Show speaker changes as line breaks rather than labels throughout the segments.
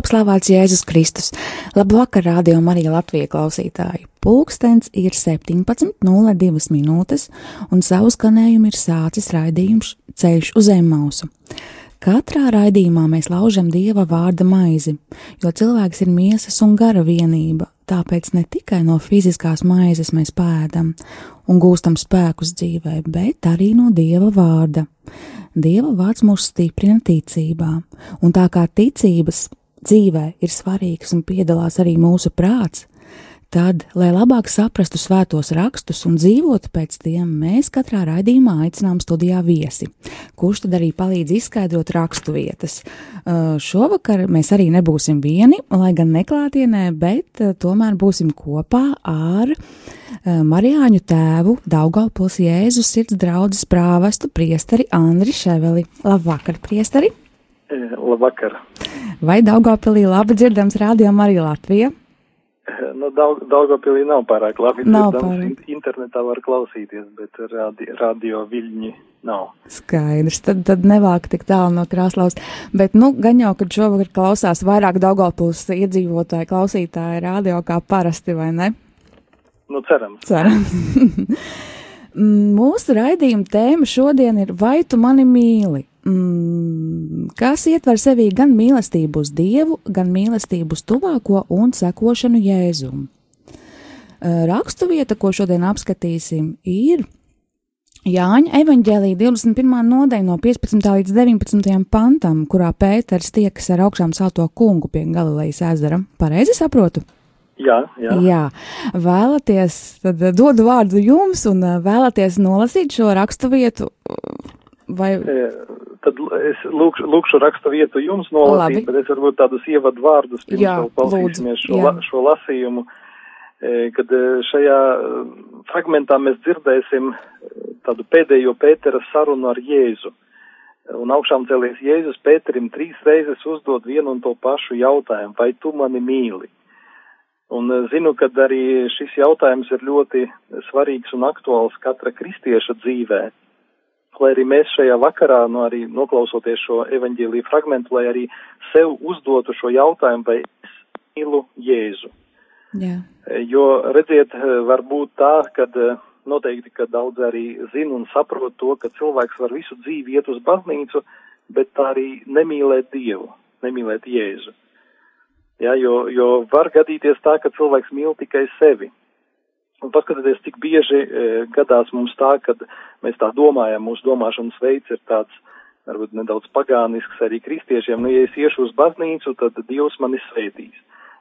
Top slavēts Jēzus Kristus, labvakar, radio Marija Latvija klausītāji. Pulkstens ir 17.02 minūtes, un savu skanējumu ir sācis raidījums Ceļš uz Emmausu. Katrā raidījumā mēs laužam Dieva vārda maizi, jo cilvēks ir miesas un gara vienība, tāpēc ne tikai no fiziskās maizes mēs pēdam un gūstam spēkus dzīvē, bet arī no Dieva vārda. Dieva vārds mūs stiprina ticībā, un tā kā ticības dzīvē ir svarīgs un piedalās arī mūsu prāts, tad, lai labāk saprastu svētos rakstus un dzīvotu pēc tiem, mēs katrā raidījumā aicinām studijā viesi, kurš tad arī palīdz izskaidrot rakstu vietas. Uh, šovakar mēs arī nebūsim vieni, lai gan neklātienē, bet uh, tomēr būsim kopā ar uh, Marijāņu tēvu Daugaupils Jēzus sirds draudzes prāvestu priesteri Andri Ševeli. Labvakar, priesteri!
Labvakar!
Vai Daugaupilī labi dzirdams rādījām arī Latvija?
Nu, Daug, Daugopilī nav pārāk labi
Nav
dzirdams,
pārāk.
in- internetā var klausīties, bet radio, radio viļņi nav.
Skaidrs, tad, tad nevāk tik tālu no krāslaus. Bet, nu, gan jau, kad šovakar klausās vairāk Daugavpils iedzīvotāji, klausītāji radio kā parasti, vai ne?
Nu, cerams.
Cerams. Mm, Mūsu raidījuma tēma šodien ir Vai tu mani mīli? Mm, kas ietver sevī gan mīlestību uz Dievu, gan mīlestību uz tuvāko un sekošanu Jēzum. Eh, Raksturvieta, ko šodien apskatīsim, ir Jāņa evanģēlīja 21. nodaļa no 15. līdz 19. pantam, kurā Pēters tiekas ar augšām celto kungu pie Galilejas ezera. Pareizi saprotu?
Jā, jā.
Jā, vēlaties, tad eh, dodu vārdu jums un eh, vēlaties nolasīt šo raksturvietu. Vai
E, Tad es lūkšu, lūkšu raksta vietu jums nolasīt,
Labi.
bet es varbūt tādus ievadu vārdus pirms
Jā,
vēl klausīsimies šo, la, šo lasījumu, e, kad e, šajā e, fragmentā mēs dzirdēsim tādu pēdējo Pētera sarunu ar Jēzu. Un augšām cēlies Jēzus Pēterim trīs reizes uzdod vienu un to pašu jautājumu, vai tu mani mīli? Un zinu, ka arī šis jautājums ir ļoti svarīgs un aktuāls katra kristieša dzīvē. Lai arī mēs šajā vakarā, no arī noklausoties šo evaņģēlīju fragmentu, lai arī sev uzdotu šo jautājumu, vai es mīlu Jēzu.
jā,
E, Jo, redziet, e, var būt tā, ka noteikti, ka daudz arī zina un saprot to, ka cilvēks var visu dzīvi iet uz baznīcu, bet tā arī nemīlēt Dievu, nemīlēt Jēzu. Ja, jo, jo var gadīties tā, ka cilvēks mīl tikai sevi. Un paskatieties, cik bieži e, gadās mums tā, ka mēs tā domājam, mūsu domāšanas veids ir tāds, varbūt nedaudz pagānisks arī kristiešiem. Nu, ja es iešu uz baznīcu, tad Dievs mani svētīs.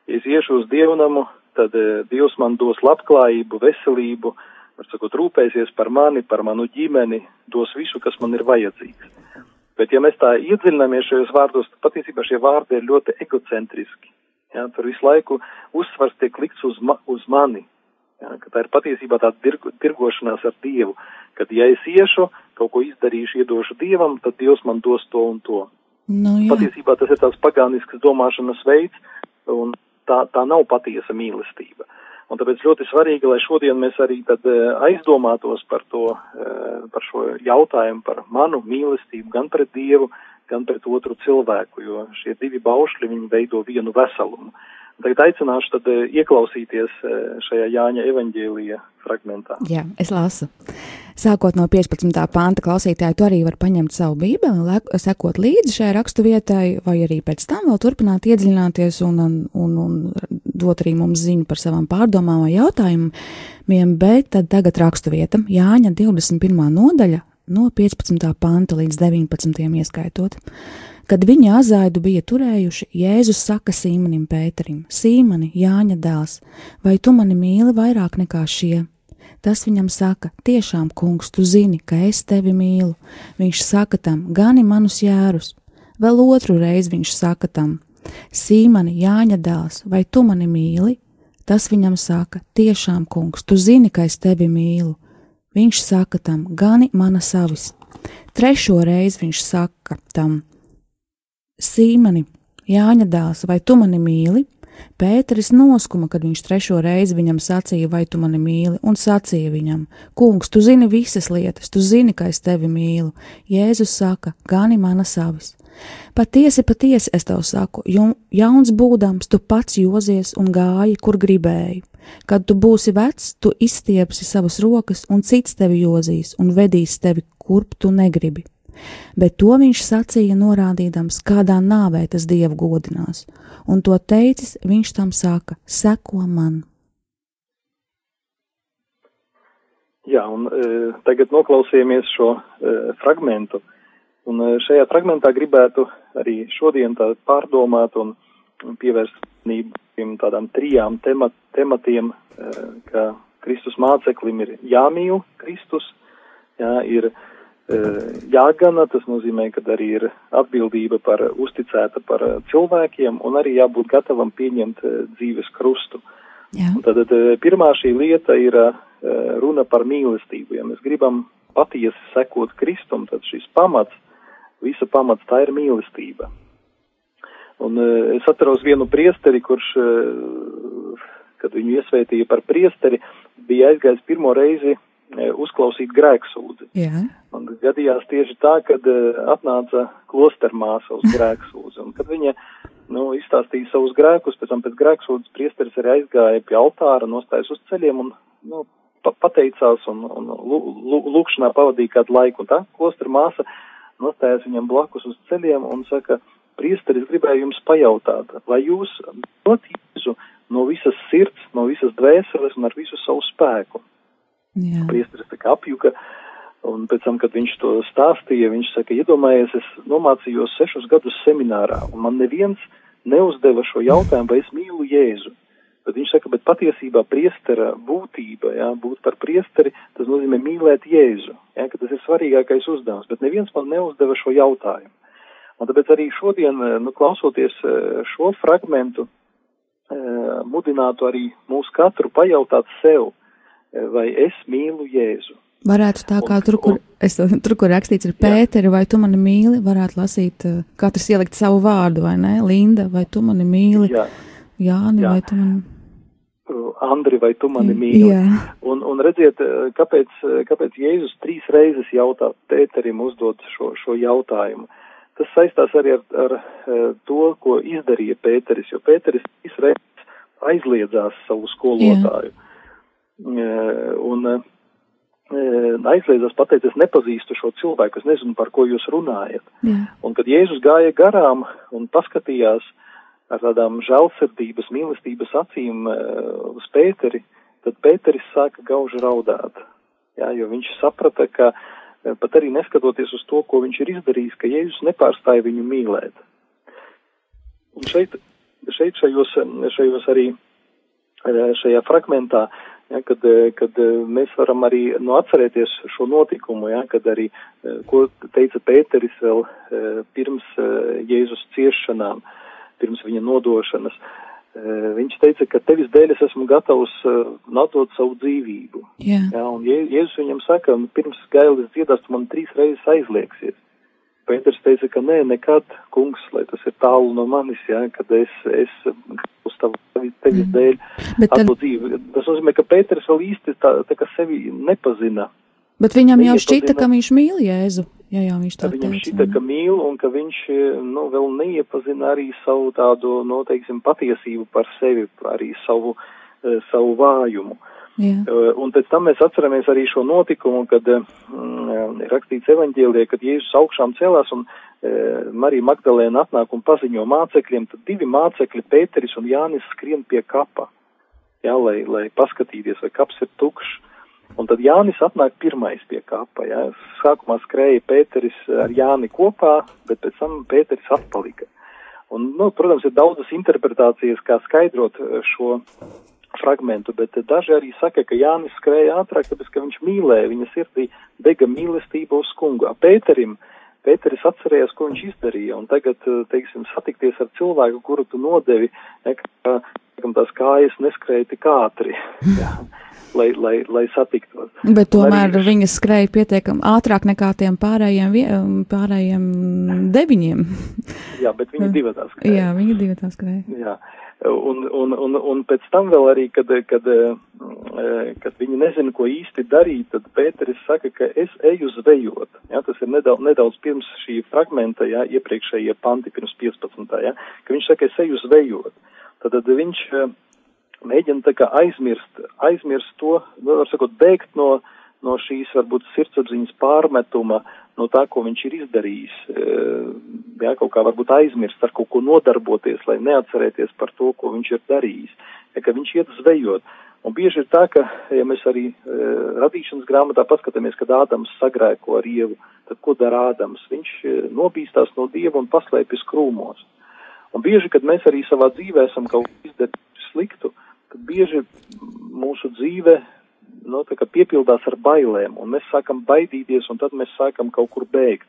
Ja es iešu uz dievnamu, tad e, Dievs man dos labklājību, veselību, var sakot, rūpēsies par mani, par manu ģimeni, dos visu, kas man ir vajadzīgs. Bet ja mēs tā iedziļināmies šajos vārdos, tad patiesībā šie vārdi ir ļoti egocentriski. Ja, tur visu laiku uzsvars tiek likts uz, ma uz mani. Ja, tā ir patiesībā tirgo, tirgošanās ar Dievu, kad ja es iešu, kaut ko izdarīšu, iedošu Dievam, tad Dievs man dos to un to.
nu, jā.
Patiesībā tas ir tāds pagānisks domāšanas veids, un tā, tā nav patiesa mīlestība. Un tāpēc ļoti svarīgi, lai šodien mēs arī tad eh, aizdomātos par to, eh, par šo jautājumu, par manu mīlestību gan pret Dievu, gan pret otru cilvēku, jo šie divi baušļi, viņi veido vienu veselumu. Tagad aicināšu tad eh, ieklausīties eh, šajā Jāņa evaņģēlija fragmentā.
Jā, es lasu. Sākot no 15. panta, klausītāji to arī var paņemt savu bībeli, sekot līdzi šai raksturvietai, vai arī pēc tam vēl turpināt iedziļināties un, un, un, un dot arī mums ziņu par savām pārdomām vai jautājumiem, bet tad tagad raksturvieta Jāņa 21. nodaļa no 15. panta līdz 19. ieskaitot. Kad viņa azaidu bija turējuši, Jēzus saka Sīmanim Pēterim: Sīmani, Jāņa dēls, vai tu mani mīli vairāk nekā šie? Tas viņam saka: Tiešām, kungs, tu zini, ka es tevi mīlu. Viņš saka tam: Gani manus jērus. Vēl otru reizi viņš saka tam: Sīmani, Jāņa dēls, vai tu mani mīli? Tas viņam saka: Tiešām, kungs, tu zini, ka es tevi mīlu. Viņš saka tam: Gani mana savis. Trešo reizi viņš saka tam: Sīmani, Jāņa dēls, vai tu mani mīli? Pēteris noskuma, kad viņš trešo reizi viņam sacīja, vai tu mani mīli, un sacīja viņam: Kungs, tu zini visas lietas, tu zini, ka es tevi mīlu. Jēzus saka: Gani mana savis. Patiesi, patiesi es tev saku, jauns būdams, tu pats jozies un gāji, kur gribēji. Kad tu būsi vecs, tu izstiepsi savas rokas, un cits tevi jozīs un vedīs tevi, kurp tu negribi. Bet to viņš sacīja, norādīdams, kādā nāvē tas dievu godinās, un to teicis, viņš tam saka: Seko man!
Jā, un e, tagad noklausījāmies šo e, fragmentu. E, Un eh, šajā fragmentā gribētu arī šodien pārdomāt un pievērst uzmanību tādām trijām temat, tematiem, eh, ka Kristus māceklim ir jāmīl Kristus, jā, ir eh, jāgana, tas nozīmē, ka arī ir atbildība par uzticēta par cilvēkiem un arī jābūt gatavam pieņemt dzīves krustu. Tad pirmā šī lieta ir runa par mīlestību. Ja mēs gribam patiesi sekot Kristum, tad šis pamats visa pamats tā ir mīlestība. Un es atceros vienu priesteri, kurš, kad viņu iesvētīja par priesteri, bija aizgājis pirmo reizi uzklausīt grēksūdzi.
Jā.
Un gadījās tieši tā, kad uh, atnāca klostermāsa uz grēksūdzi. Un kad viņa, nu, izstāstīja savus grēkus, pēc tam pēc grēksūdzes priesteris arī aizgāja pie altāra, nostājas uz ceļiem un, nu, pateicās un, un lūkšanā pavadīja kādu laiku. Un tā klostermāsa māsa nostājas viņam blakus uz ceļiem un saka, priesteris gribēja jums pajautāt, vai jūs dot Jēzu no visas sirds, no visas dvēseles un ar visu savu spēku.
Jā.
Priesteris tā kā apjuka, un pēc tam, kad viņš to stāstīja, viņš saka, iedomājies, es nomācījos sešus gadus seminārā, un man neviens neuzdeva šo jautājumu, vai es mīlu Jēzu. Bet viņš saka, bet patiesībā priestera būtība, jā, būt par priesteri, tas nozīmē mīlēt Jēzu, jā, ka tas ir svarīgākais uzdevums, bet neviens man neuzdeva šo jautājumu. Un tāpēc arī šodien, nu, klausoties eh, šo fragmentu, eh, mudinātu arī mūs katru pajautāt sev, eh, vai es mīlu Jēzu.
Varētu tā kā un, tur, kur, es, tur, kur rakstīts ir Pēteri, vai tu mani mīli, varētu lasīt, katrs ielikt savu vārdu, vai ne? Linda, vai tu mani mīli? Jā. Jāni, jā. vai tu mani mīli?
Andri, vai tu mani mīli?
Jā.
Un, un redziet, kāpēc, kāpēc Jēzus trīs reizes jautā Pēterim uzdot šo, šo jautājumu. Tas saistās arī ar, ar, ar to, ko izdarīja Pēteris, jo Pēteris trīs reizes aizliedzās savu skolotāju. Jā. Un aizliedzās pateikt, es nepazīstu šo cilvēku, es nezinu, par ko jūs runājat.
Jā.
Un kad Jēzus gāja garām un paskatījās, uh, ar tādām žēlsirdības, mīlestības acīm uh, uz Pēteri, tad Pēteris sāka gauži raudāt. Jā, jo viņš saprata, ka uh, pat arī neskatoties uz to, ko viņš ir izdarījis, ka Jēzus nepārstāja viņu mīlēt. Un šeit, šeit šajos, šajos arī uh, šajā fragmentā, ja, kad, kad mēs varam arī nu, atcerēties šo notikumu, ja, kad arī, ko teica Pēteris vēl pirms Jēzus ciešanām, pirms viņa nodošanas. Viņš teica, ka tevis dēļ es esmu gatavs notot savu dzīvību.
Yeah.
Jā, un Jēzus viņam saka, pirms gailis dziedās, tu man trīs reizes aizlieksies. Pēters teica, ka nē, nekad, kungs, lai tas ir tālu no manis, jā, kad es, es uz tavu tevis mm. dēļ atdod dzīvi. Tas nozīmē, ka Pēters vēl īsti tā, tā kā sevi nepazina.
Bet viņam jau šķita, ka viņš mīl Jēzu. Jā, jā, viņš tā
Viņam
teica,
šķita, ka mīl un ka viņš, nu, vēl neiepazina arī savu tādu, nu, teiksim, patiesību par sevi, arī savu, eh, savu vājumu.
Jā.
Eh, un pēc tam mēs atceramies arī šo notikumu, kad mm, ir rakstīts evaņģēlijā, kad Jēzus augšām celās un e, Marija Magdalēna atnāk un paziņo mācekļiem, tad divi mācekļi, Pēteris un Jānis, skrien pie kapa, jā, lai, lai paskatīties, vai kaps ir tukšs. Un tad Jānis atnāk pirmais pie kapa. Ja. Sākumā skrēja Pēteris ar Jāni kopā, bet pēc tam Pēteris atpalika. Un, nu, protams, ir daudzas interpretācijas, kā skaidrot eh, šo fragmentu, bet daži arī saka, ka Jānis skrēja ātrāk, tāpēc, ka viņš mīlēja, viņa sirdī dega mīlestība uz kungu. Pēterim Pēteris atcerējās, ko viņš izdarīja, un tagad, teiksim, satikties ar cilvēku, kuru tu nodevi, ne, ka, ka tās kājas neskrēja tik ātri. Jā lai, lai, lai satiktos.
Bet tomēr arī... viņas skrēja pietiekami ātrāk nekā tiem pārējiem, pārējiem deviņiem.
Jā, bet viņi divi tās skrēja.
Jā, viņi divi tās skrēja.
Jā. Un, un, un, un pēc tam vēl arī, kad, kad, kad viņi nezina, ko īsti darīt, tad Pēteris saka, ka es eju zvejot. Ja, tas ir nedaudz, nedaudz pirms šī fragmenta, ja, iepriekšējie panti pirms 15. Ja, ka viņš saka, es eju zvejot. Tad, tad viņš mēģina tā kā aizmirst, aizmirst to, var sakot, bēgt no, no šīs varbūt sirdsapziņas pārmetuma, no tā, ko viņš ir izdarījis, e, jā, kaut kā varbūt aizmirst ar kaut ko nodarboties, lai neatcerēties par to, ko viņš ir darījis, ja, ka viņš iet zvejot. Un bieži ir tā, ka, ja mēs arī e, radīšanas grāmatā paskatāmies, kad Ādams sagrēko ar ievu, tad ko dara Ādams? Viņš e, nobīstās no Dieva un paslēpjas krūmos. Un bieži, kad mēs arī savā dzīvē esam kaut ko izdarījuši sliktu, tad bieži mūsu dzīve nu, piepildās ar bailēm, un mēs sākam baidīties, un tad mēs sākam kaut kur bēgt.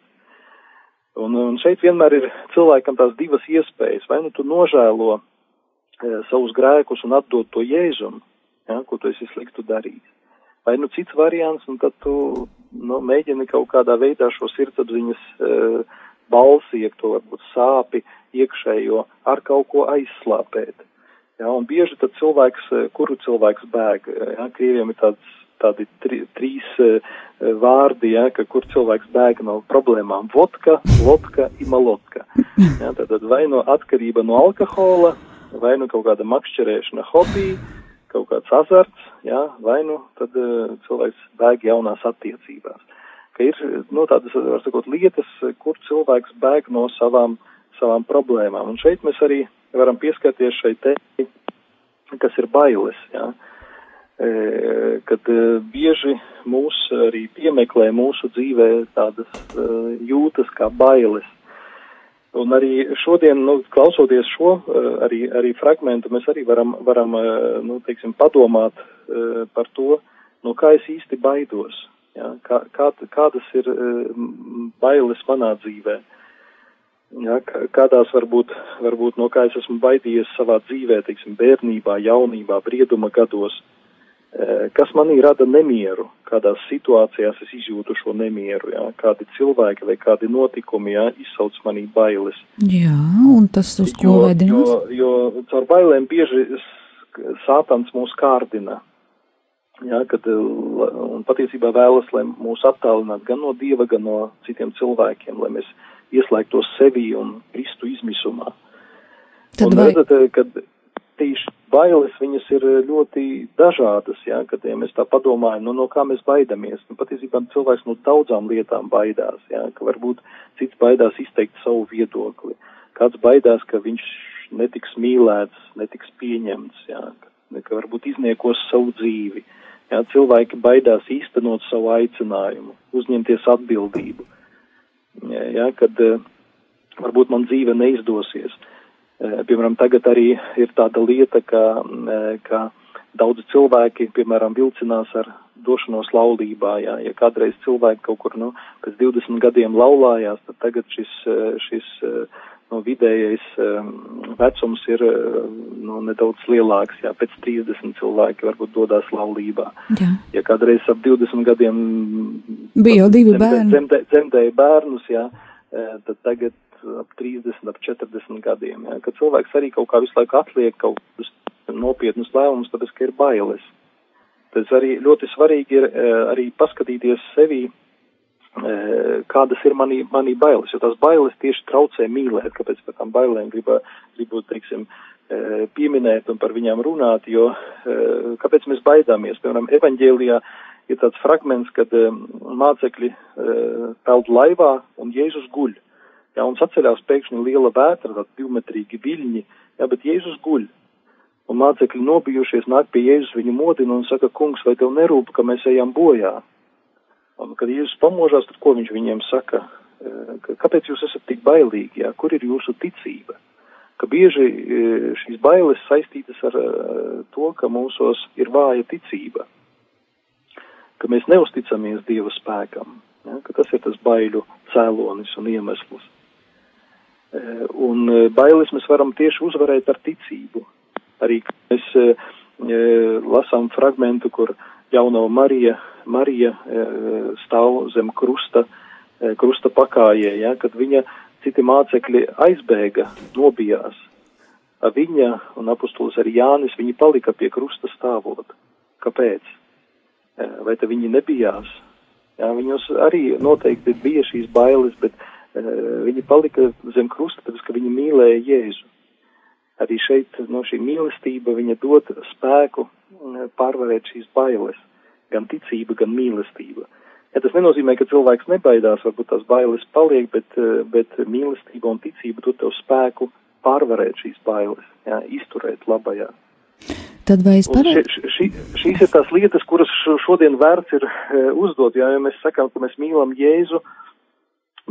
Un, un šeit vienmēr ir cilvēkam tās divas iespējas. Vai nu tu nožēlo e, savus grēkus un atdod to jēzum, ja, ko tu esi sliktu darījis. Vai nu cits variants, un tad tu nu, mēģini kaut kādā veidā šo sirdsapziņas e, balsi, ja to varbūt sāpi iekšējo, ar kaut ko aizslāpēt. Ja, un bieži tad cilvēks, eh, kuru cilvēks bēg, eh, ja, krieviem ir tāds, tādi tri, trīs uh, vārdi, ja, ka kur cilvēks bēg no problēmām - vodka, lotka, imalotka. Ja, tad vai no atkarība no alkohola, vai nu kaut kāda makšķerēšana hobija, kaut kāds azarts, ja, vai nu tad uh, cilvēks bēg jaunās attiecībās. Ka ir, nu, tādas, var sakot, lietas, kur cilvēks bēg no savām, savām problēmām. Un šeit mēs arī varam pieskarties šai tēmai, kas ir bailes. Jā. E, kad e, bieži mūs arī piemeklē mūsu dzīvē tādas e, jūtas kā bailes. Un arī šodien, nu, klausoties šo arī, arī fragmentu, mēs arī varam, varam nu, teiksim, padomāt par to, no kā es īsti baidos, ja? kā, kā, kādas ir bailes manā dzīvē. Uh, Ja, kādās varbūt, varbūt no kā es esmu baidījies savā dzīvē, teiksim, bērnībā, jaunībā, brieduma gados, e, kas manī rada nemieru, kādās situācijās es izjūtu šo nemieru, ja, kādi cilvēki vai kādi notikumi, ja, izsauc manī bailes.
Jā, un tas uz ko vedinās?
Jo, jo caur bailēm bieži sātans mūs kārdina. Ja, kad, un patiesībā vēlas, lai mūs attālinātu gan no Dieva, gan no citiem cilvēkiem, lai mēs ieslēgtos sevi un kristu izmisumā. Tad un vai... redzat, eh, kad tieši bailes viņas ir eh, ļoti dažādas, jā, kad ja mēs tā padomājam, nu, no kā mēs baidamies. Nu, patiesībā cilvēks no daudzām lietām baidās, jā, ka varbūt cits baidās izteikt savu viedokli. Kāds baidās, ka viņš netiks mīlēts, netiks pieņemts, jā, ka, ka varbūt izniekos savu dzīvi. Jā, cilvēki baidās īstenot savu aicinājumu, uzņemties atbildību ja, kad eh, varbūt man dzīve neizdosies. Eh, piemēram, tagad arī ir tāda lieta, ka, eh, ka daudzi cilvēki, piemēram, vilcinās ar došanos laulībā, jā, ja kādreiz cilvēki kaut kur, nu, pēc 20 gadiem laulājās, tad tagad šis, šis, nu, vidējais vecums ir, nu, nedaudz lielāks, jā, pēc 30 cilvēki varbūt dodās laulībā. Jā. Ja kādreiz ap 20 gadiem
bija jau divi bērni.
Dzemdē, dzemdēja bērnus, jā, tad tagad ap 30, ap 40 gadiem, jā, kad cilvēks arī kaut kā visu laiku atliek kaut kādus nopietnus lēmumus, tāpēc, ka ir bailes. Tas arī ļoti svarīgi ir arī paskatīties sevi, kādas ir manī, manī bailes, jo tās bailes tieši traucē mīlēt, kāpēc par tām bailēm gribu, gribu teiksim, pieminēt un par viņām runāt, jo kāpēc mēs baidāmies, piemēram, evaņģēlijā ir tāds fragments, kad mācekļi peld laivā un Jēzus guļ. Jā, un saceļās pēkšņi liela vētra, tādi divmetrīgi viļņi, jā, bet Jēzus guļ. Un mācekļi nobijušies nāk pie Jēzus viņu modina un saka, kungs, vai tev nerūp, ka mēs ejam bojā? Un, kad Jēzus pamožās, tad ko viņš viņiem saka? Kāpēc jūs esat tik bailīgi, jā? kur ir jūsu ticība? Ka bieži šīs bailes saistītas ar to, ka mūsos ir vāja ticība, ka mēs neusticamies Dieva spēkam, Ja, tas ir tas baiļu cēlonis un iemesls. Un bailes mēs varam tieši uzvarēt ar ticību. Arī mēs lasām fragmentu, kur jauno Marija, Marija stāv zem krusta, krusta pakājē, ja, kad viņa citi mācekļi aizbēga, nobijās. Viņa un apustulis arī Jānis, viņi palika pie krusta stāvot. Kāpēc? Vai te viņi nebijās? Jā, viņos arī noteikti bija šīs bailes, bet uh, viņi palika zem krusta, tāpēc, ka viņi mīlēja Jēzu. Arī šeit no šī mīlestība viņa dod spēku pārvarēt šīs bailes, gan ticība, gan mīlestība. Ja tas nenozīmē, ka cilvēks nebaidās, varbūt tās bailes paliek, bet, bet mīlestība un ticība dod tev spēku pārvarēt šīs bailes, jā, izturēt labajā.
Tad vai es pareizi?
Ši, ši, šīs ir tās lietas, kuras šodien vērts ir e, uzdot, jā, ja mēs sakām, ka mēs mīlam Jēzu,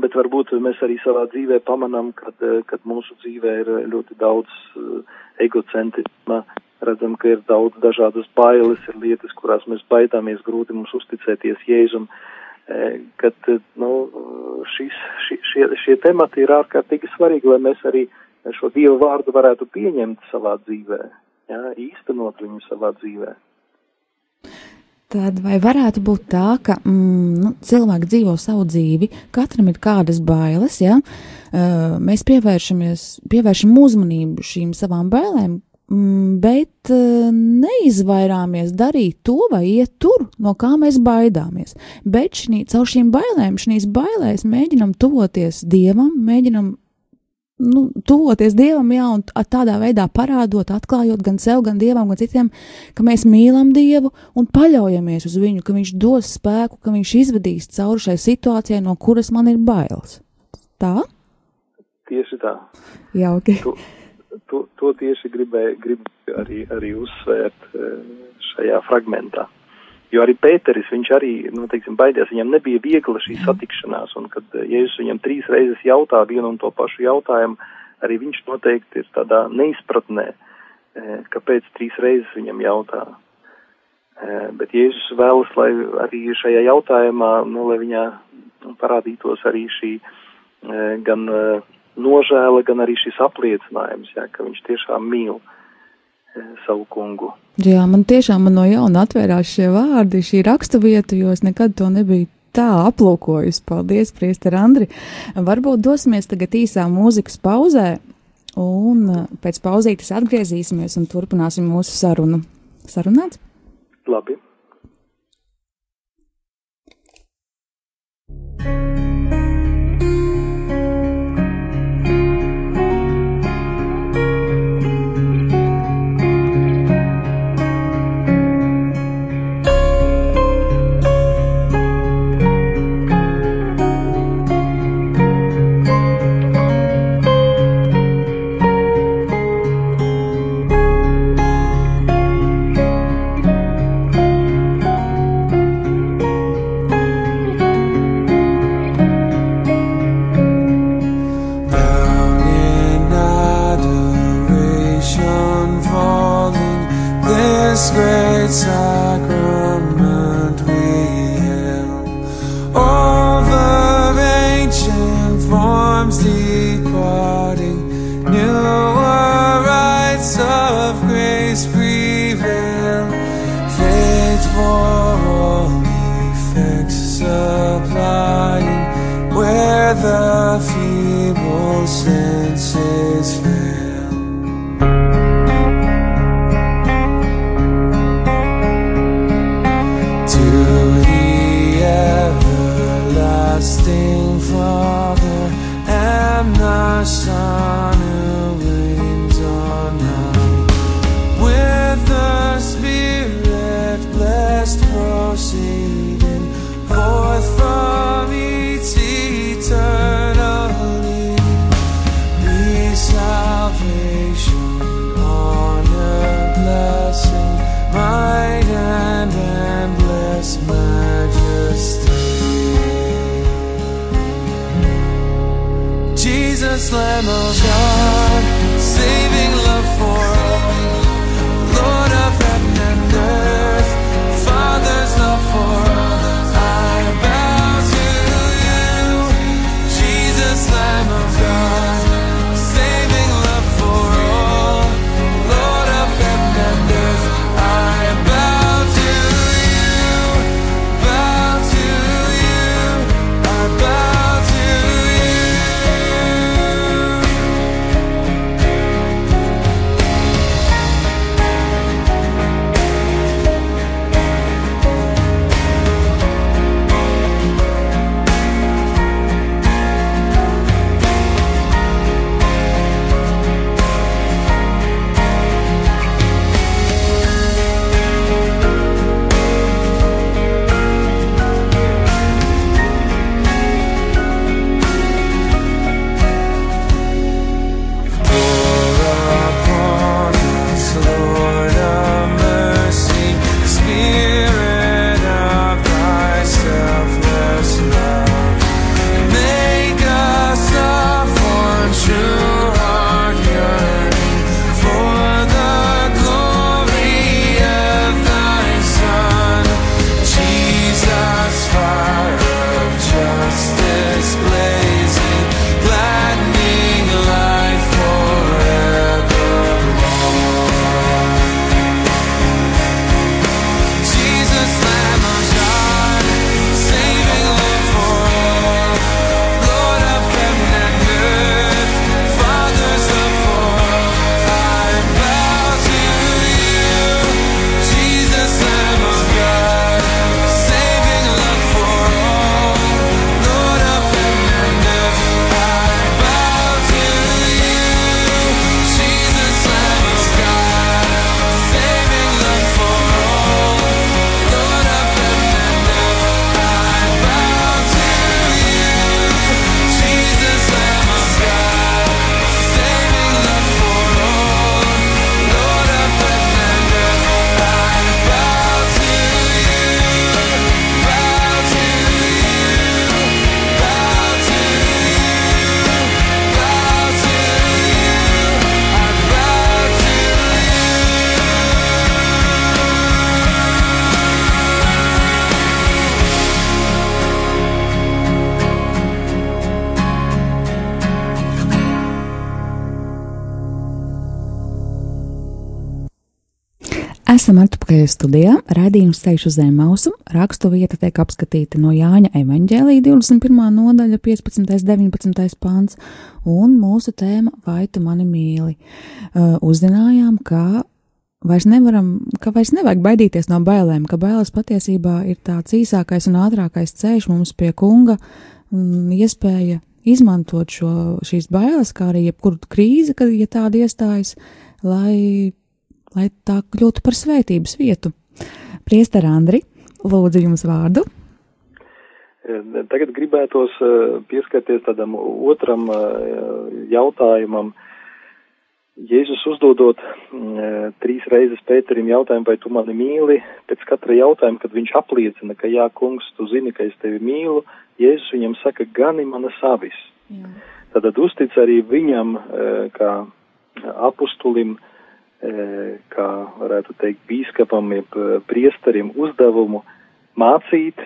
bet varbūt mēs arī savā dzīvē pamanām, kad, e, kad mūsu dzīvē ir ļoti daudz e, egocentrisma, redzam, ka ir daudz dažādas bailes, ir lietas, kurās mēs baidāmies, grūti mums uzticēties Jēzum, kad, nu, šis, šie, šie, šie temati ir ārkārtīgi svarīgi, lai mēs arī šo Dievu vārdu varētu pieņemt savā dzīvē jā, īstenot viņu savā dzīvē.
Tad vai varētu būt tā, ka mm, nu, cilvēki dzīvo savu dzīvi, katram ir kādas bailes, ja uh, mēs pievēršam uzmanību šīm savām bailēm, mm, bet uh, neizvairāmies darīt to vai iet tur, no kā mēs baidāmies. Bet šī, caur šīm bailēm, šīs bailēs mēģinam tuvoties Dievam, mēģinam nu, tuvoties Dievam, jā, un tādā veidā parādot, atklājot gan sev, gan Dievam, gan citiem, ka mēs mīlam Dievu un paļaujamies uz Viņu, ka Viņš dos spēku, ka Viņš izvedīs cauri šai situācijai, no kuras man ir bailes. Tā?
Tieši tā.
Jauki.
To, to, to tieši gribēju grib arī, arī uzsvērt eh, šajā fragmentā. Jo arī Pēteris, viņš arī, nu, teiksim, baidījās, viņam nebija viegla šī satikšanās, un kad eh, Jēzus viņam trīs reizes jautā vienu un to pašu jautājumu, arī viņš noteikti ir tādā neizpratnē, eh, kāpēc trīs reizes viņam jautā. Eh, bet Jēzus vēlas, lai arī šajā jautājumā, nu, lai viņā parādītos arī šī gan nožēla, gan arī šis apliecinājums, jā, ka viņš tiešām mīl savu kungu.
Jā, man tiešām man no jauna atvērās šie vārdi, šī raksturvieta, jo es nekad to nebiju tā aplūkojusi. Paldies, Priester Andri. Varbūt dosimies tagad īsā mūzikas pauzē, un uh, pēc pauzītes atgriezīsimies un turpināsim mūsu sarunu. Sarunāts?
Labi.
Father's love coffee
Esam atpakaļ studijā. Radījums ceļš uz zem mausu. Rakstu vieta tiek apskatīta no Jāņa evaņģēlī 21. nodaļa, 15. 19. pāns, un mūsu tēma Vai tu mani mīli? Uh, uzzinājām, ka vairs nevaram, ka vairs nevajag baidīties no bailēm, ka bailes patiesībā ir tāds īsākais un ātrākais ceļš mums pie kunga, un iespēja izmantot šo, šīs bailes, kā arī jebkuru krīzi, kad, ja tāda iestājas, lai lai tā kļūtu par svētības vietu. Priester Andri, lūdzu jums vārdu.
Tagad gribētos pieskarties tādam otram jautājumam. Jēzus uzdodot trīs reizes Pēterim jautājumu, vai tu mani mīli, pēc katra jautājuma, kad viņš apliecina, ka jā, kungs, tu zini, ka es tevi mīlu, Jēzus viņam saka, gani mana savis. Jā. Tad uztic arī viņam, kā apustulim, kā varētu teikt, bīskapam, jeb priesterim uzdevumu mācīt,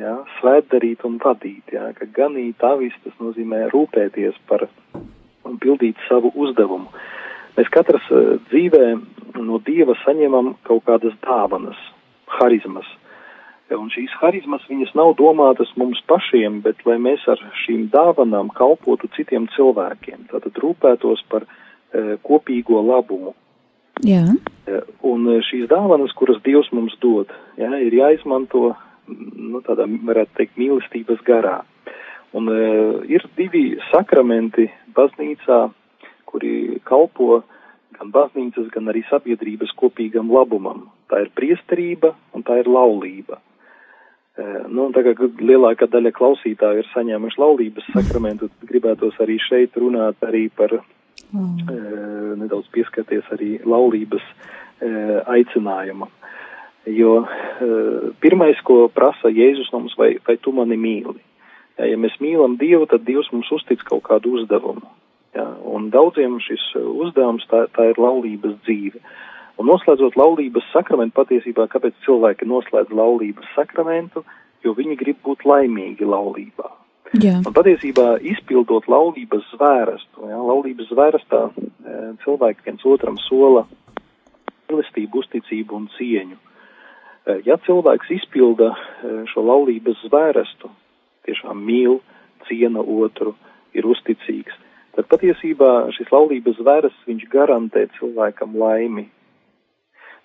jā, svētdarīt un vadīt, jā, ka ganīt avis tas nozīmē rūpēties par un pildīt savu uzdevumu. Mēs katrs dzīvē no Dieva saņemam kaut kādas dāvanas, harizmas. Un šīs harizmas, viņas nav domātas mums pašiem, bet lai mēs ar šīm dāvanām kalpotu citiem cilvēkiem. Tātad rūpētos par E, kopīgo labumu.
Jā.
E, un šīs dāvanas, kuras Dievs mums dod, jā, ir jāizmanto, nu, tādā, varētu teikt, mīlestības garā. Un ir divi sakramenti baznīcā, kuri kalpo gan baznīcas, gan arī sabiedrības kopīgam labumam. Tā ir priesterība un tā ir laulība. Nu, tā kā lielākā daļa klausītāju ir saņēmuši laulības sakramentu, gribētos arī šeit runāt arī par mm. nedaudz pieskarties arī laulības aicinājumam. Jo pirmais, ko prasa Jēzus mums, vai, vai tu mani mīli? Ja, ja mēs mīlam Dievu, tad Dievs mums uztic kaut kādu uzdevumu. Ja, un daudziem šis uzdevums tā, tā ir laulības dzīve. Un noslēdzot laulības sakramentu, patiesībā, kāpēc cilvēki noslēdz laulības sakramentu, jo viņi grib būt laimīgi laulībā.
Jā.
Un patiesībā izpildot laulības zvērestu, ja, laulības zvērestā e, cilvēki viens otram sola mīlestību, uzticību un cieņu. E, ja cilvēks izpilda e, šo laulības zvērestu, tiešām mīl, ciena otru, ir uzticīgs, tad patiesībā šis laulības zvērests viņš garantē cilvēkam laimi.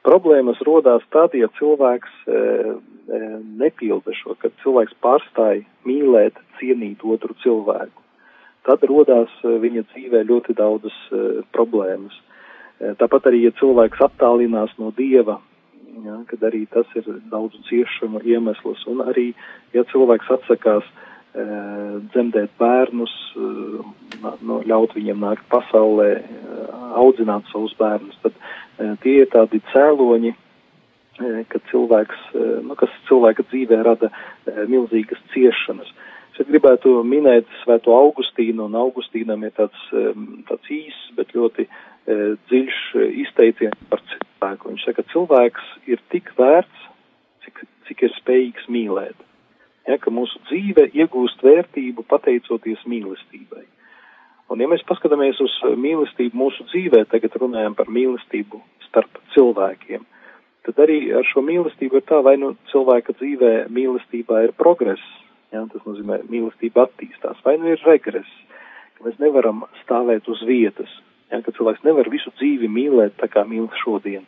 Problēmas rodās tad, ja cilvēks e, e, nepilda šo, kad cilvēks pārstāj mīlēt, cienīt otru cilvēku. Tad rodās e, viņa dzīvē ļoti daudzas e, problēmas. E, tāpat arī, ja cilvēks attālinās no dieva, ja, kad arī tas ir daudzu ciešanu iemesls, un arī, ja cilvēks atsakās e, dzemdēt bērnus, e, no, ļaut viņiem nākt pasaulē, e, audzināt savus bērnus, tad tie ir tādi cēloņi, eh, ka cilvēks, eh, nu, kas cilvēka dzīvē rada milzīgas ciešanas. Es gribētu minēt Svēto Augustīnu, un Augustīnam ir tāds, tāds īss, bet ļoti dziļš izteiciens par cilvēku. Viņš saka, ka cilvēks ir tik vērts, cik, cik ir spējīgs mīlēt. Ja, ka mūsu dzīve iegūst vērtību pateicoties mīlestībai. Un ja mēs paskatāmies uz mīlestību mūsu dzīvē, tagad runājam par mīlestību starp cilvēkiem, tad arī ar šo mīlestību ir tā, vai nu cilvēka dzīvē mīlestībā ir progress, ja, tas nozīmē mīlestība attīstās, vai nu ir regress, ka mēs nevaram stāvēt uz vietas, ja, ka cilvēks nevar visu dzīvi mīlēt tā kā mīl šodien.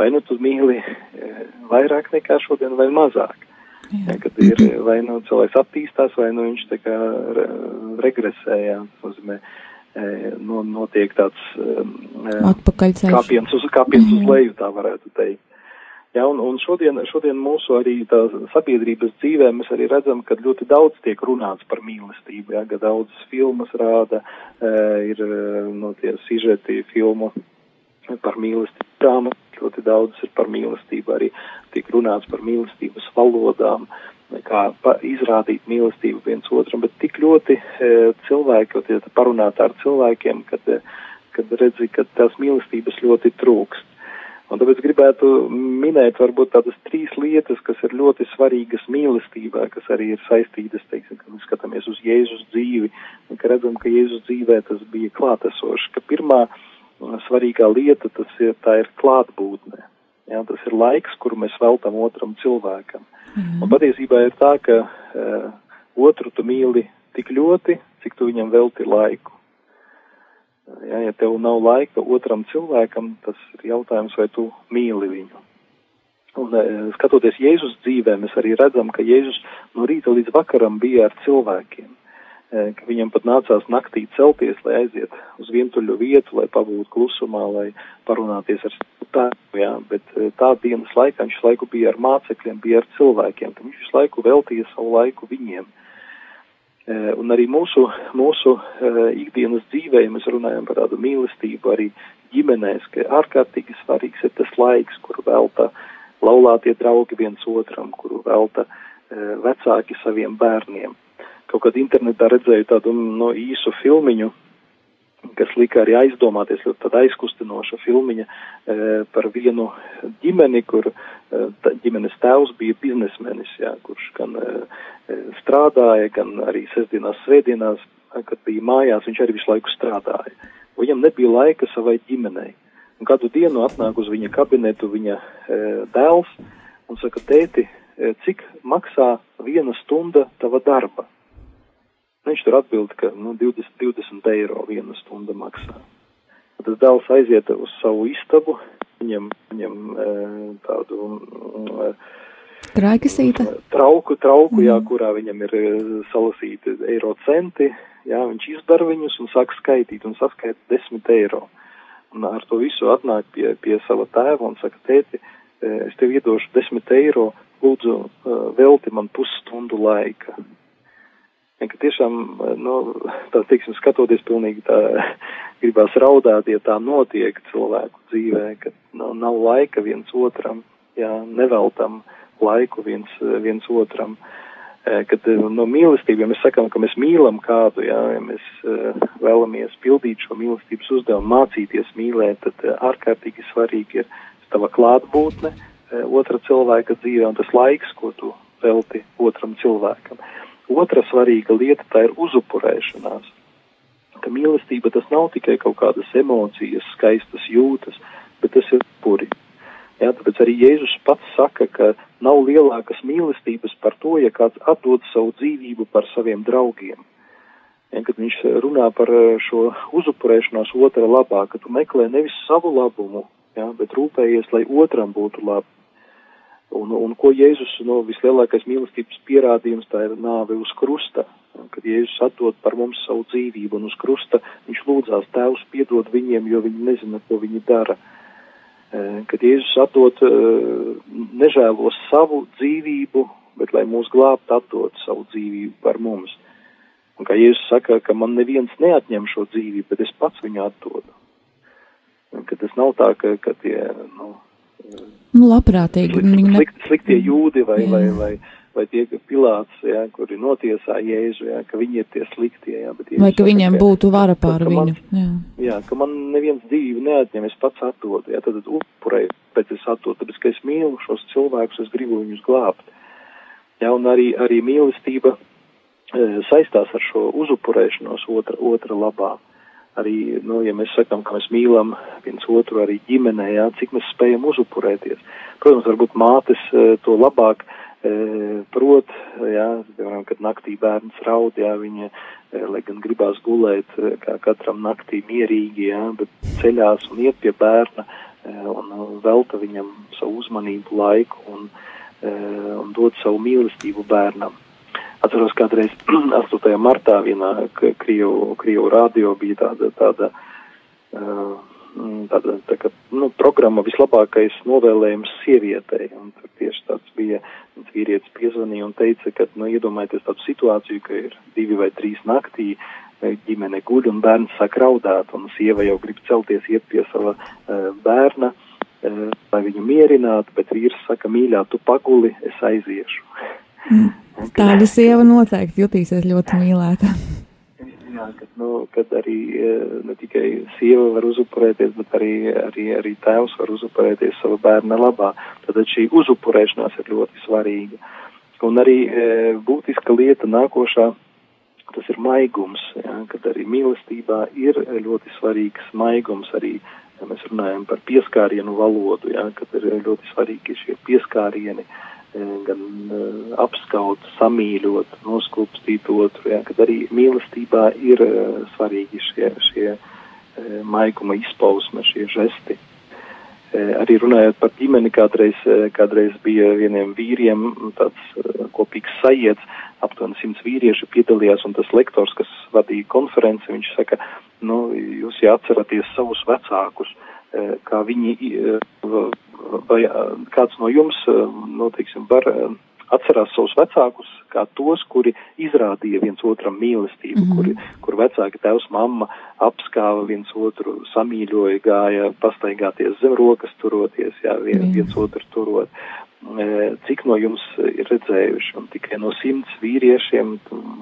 Vai nu tu mīli eh, vairāk nekā šodien vai mazāk. Ja, kad ir vai nu cilvēks attīstās, vai nu viņš tā kā re, regresē, jā, nozīmē, e, no, notiek tāds
e,
kāpiens uz, kāpiens uz leju, tā varētu teikt. Ja, un, un šodien, šodien mūsu arī tā sabiedrības dzīvē mēs arī redzam, ka ļoti daudz tiek runāts par mīlestību, ja, ka daudzas filmas rāda, e, ir no tie sižeti filmu par mīlestību ļoti daudz ir par mīlestību, arī tiek runāts par mīlestības valodām, kā izrādīt mīlestību viens otram, bet tik ļoti e, cilvēki, ja parunāt ar cilvēkiem, kad, e, kad redzi, ka tās mīlestības ļoti trūkst. Un tāpēc gribētu minēt varbūt tādas trīs lietas, kas ir ļoti svarīgas mīlestībā, kas arī ir saistītas, teiksim, kad mēs skatāmies uz Jēzus dzīvi, un ka redzam, ka Jēzus dzīvē tas bija klātesoši, ka pirmā uh, svarīgā lieta tas ir, tā ir klātbūtne. Jā, tas ir laiks, kuru mēs veltam otram cilvēkam. Mm. Un patiesībā ir tā, ka uh, otru tu mīli tik ļoti, cik tu viņam velti laiku. Jā, ja tev nav laika otram cilvēkam, tas ir jautājums, vai tu mīli viņu. Un e, skatoties Jēzus dzīvē, mēs arī redzam, ka Jēzus no rīta līdz vakaram bija ar cilvēkiem, ka viņam pat nācās naktī celties, lai aiziet uz vientuļu vietu, lai pabūtu klusumā, lai parunāties ar tēvu, jā, bet tā dienas laikā viņš laiku bija ar mācekļiem, bija ar cilvēkiem, ka viņš visu laiku veltīja savu laiku viņiem. Un arī mūsu, mūsu ikdienas dzīvē, ja mēs runājam par tādu mīlestību, arī ģimenēs, ka ārkārtīgi svarīgs ir tas laiks, kur velta laulātie draugi viens otram, kuru velta vecāki saviem bērniem. Kaut kad internetā redzēju tādu no īsu filmiņu, kas lika arī aizdomāties, ļoti tāda aizkustinoša filmiņa e, par vienu ģimeni, kur e, ģimenes tēvs bija biznesmenis, jā, kurš gan e, e, strādāja, gan arī sestdienās, svētdienās, kad bija mājās, viņš arī visu laiku strādāja. Viņam nebija laika savai ģimenei. Un kādu dienu atnāk uz viņa kabinetu viņa e, dēls un saka, tēti, e, cik maksā viena stunda tava darba? Viņš tur atbild, ka nu, 20, 20 eiro viena stunda maksā. Tas dēls aiziet uz savu istabu, viņam, viņam e, tādu. E,
Traikasīta?
Trauku, trauku, mm. jā, kurā viņam ir e, salasīti eiro centi, jā, viņš izdara viņus un sāk skaitīt un saskaita 10 eiro. Mm un ar to visu atnāk pie, pie sava tēva un saka, tēti, e, es tev iedošu desmit eiro, lūdzu, e, velti man pusstundu laika. Ja, tiešām, e, nu, tā, teiksim, skatoties pilnīgi tā, gribās raudāt, ja tā notiek cilvēku dzīvē, ka nav, nav laika viens otram, jā, neveltam laiku viens, viens otram. Uh, Eh, kad eh, no mīlestības, ja mēs sakām, ka mēs mīlam kādu, jā, ja mēs uh, vēlamies pildīt šo mīlestības uzdevumu, mācīties mīlēt, tad uh, ārkārtīgi svarīgi ir tava klātbūtne uh, otra cilvēka dzīvē un tas laiks, ko tu velti otram cilvēkam. Otra svarīga lieta tā ir uzupurēšanās. Ka mīlestība tas nav tikai kaut kādas emocijas, skaistas jūtas, bet tas ir puri. Jā, tāpēc arī Jēzus pats saka, ka nav lielākas mīlestības par to, ja kāds atdod savu dzīvību par saviem draugiem. Ja, kad viņš runā par eh, šo uzupurēšanos otra labā, ka tu meklē nevis savu labumu, ja, bet rūpējies, lai otram būtu labi. Un, un ko Jēzus, no vislielākais mīlestības pierādījums, tā ir nāve uz krusta. Ja, kad Jēzus atdod par mums savu dzīvību un uz krusta, viņš lūdzās tēvs piedod viņiem, jo viņi nezina, ko viņi dara. Eh, kad Jēzus atdod, eh, nežēlos savu dzīvību, bet lai mūs glābt, atdod savu dzīvību par mums. Un kā Jēzus saka, ka man neviens neatņem šo dzīvību, bet es pats viņu atdodu. Un, ka tas nav tā, ka, ka tie, nu,
nu labprātīgi.
Slikt, slikt, sliktie jūdi vai, vai, vai, vai tie, ka Pilāts, jā, kuri notiesā Jēzu, jā, ka viņi ir tie sliktie, jā, bet
Vai ka viņiem ka, būtu vara pār viņu,
man, jā. Jā, ka man neviens dzīvi neatņem, es pats atdodu, jā, tad upurēju, pēc es atdodu, tāpēc, ka es mīlu šos cilvēkus, es gribu viņus glābt. Jā, un arī, arī mīlestība e, saistās ar šo uzupurēšanos otra, otra labā. Arī, nu, ja mēs sakām, ka mēs mīlam viens otru arī ģimenē, jā, cik mēs spējam uzupurēties. Protams, varbūt mātes e, to labāk prot, jā, piemēram, kad naktī bērns raud, jā, viņa, lai gan gribās gulēt, kā katram naktī mierīgi, jā, bet ceļās un iet pie bērna un velta viņam savu uzmanību laiku un, un dod savu mīlestību bērnam. Atceros, kādreiz 8. martā vienā Krievu, Krievu radio bija tāda, tāda tāda tā kā, nu, programma vislabākais novēlējums sievietei. Un tur tieši tāds bija, vīrietis piezvanīja un teica, ka, nu, iedomājieties tādu situāciju, ka ir divi vai trīs naktī, ģimene guļ un bērns sāk raudāt, un sieva jau grib celties iet pie sava uh, bērna, uh, lai viņu mierinātu, bet vīrs saka, mīļā, tu paguli, es aiziešu.
Mm. Tāda sieva noteikti jutīsies ļoti mīlēta
jā, kad, nu, kad arī e, ne tikai sieva var uzupurēties, bet arī, arī, arī tēvs var uzupurēties sava bērna labā. Tad šī uzupurēšanās ir ļoti svarīga. Un arī e, būtiska lieta nākošā, tas ir maigums, jā, kad arī mīlestībā ir ļoti svarīgs maigums, arī Ja mēs runājam par pieskārienu valodu, ja, kad ir ļoti svarīgi šie pieskārieni, gan apskaut, samīļot, noskūpstīt otru, ja, kad arī mīlestībā ir svarīgi šie, šie maiguma izpausme, šie žesti. Arī runājot par ģimeni, kādreiz, kādreiz bija vieniem vīriem tāds kopīgs sajiets, aptuveni simts vīrieši piedalījās, un tas lektors, kas vadīja konferenci, viņš saka, nu, jūs jāatceraties savus vecākus, kā viņi, vai kāds no jums, nu, teiksim, var atcerās savus vecākus kā tos, kuri izrādīja viens otram mīlestību, mm -hmm. kuri, kur vecāki tevs mamma apskāva viens otru, samīļoja, gāja pastaigāties zem rokas turoties, jā, vien, mm. viens otru turot. Cik no jums ir redzējuši, un tikai no simts vīriešiem,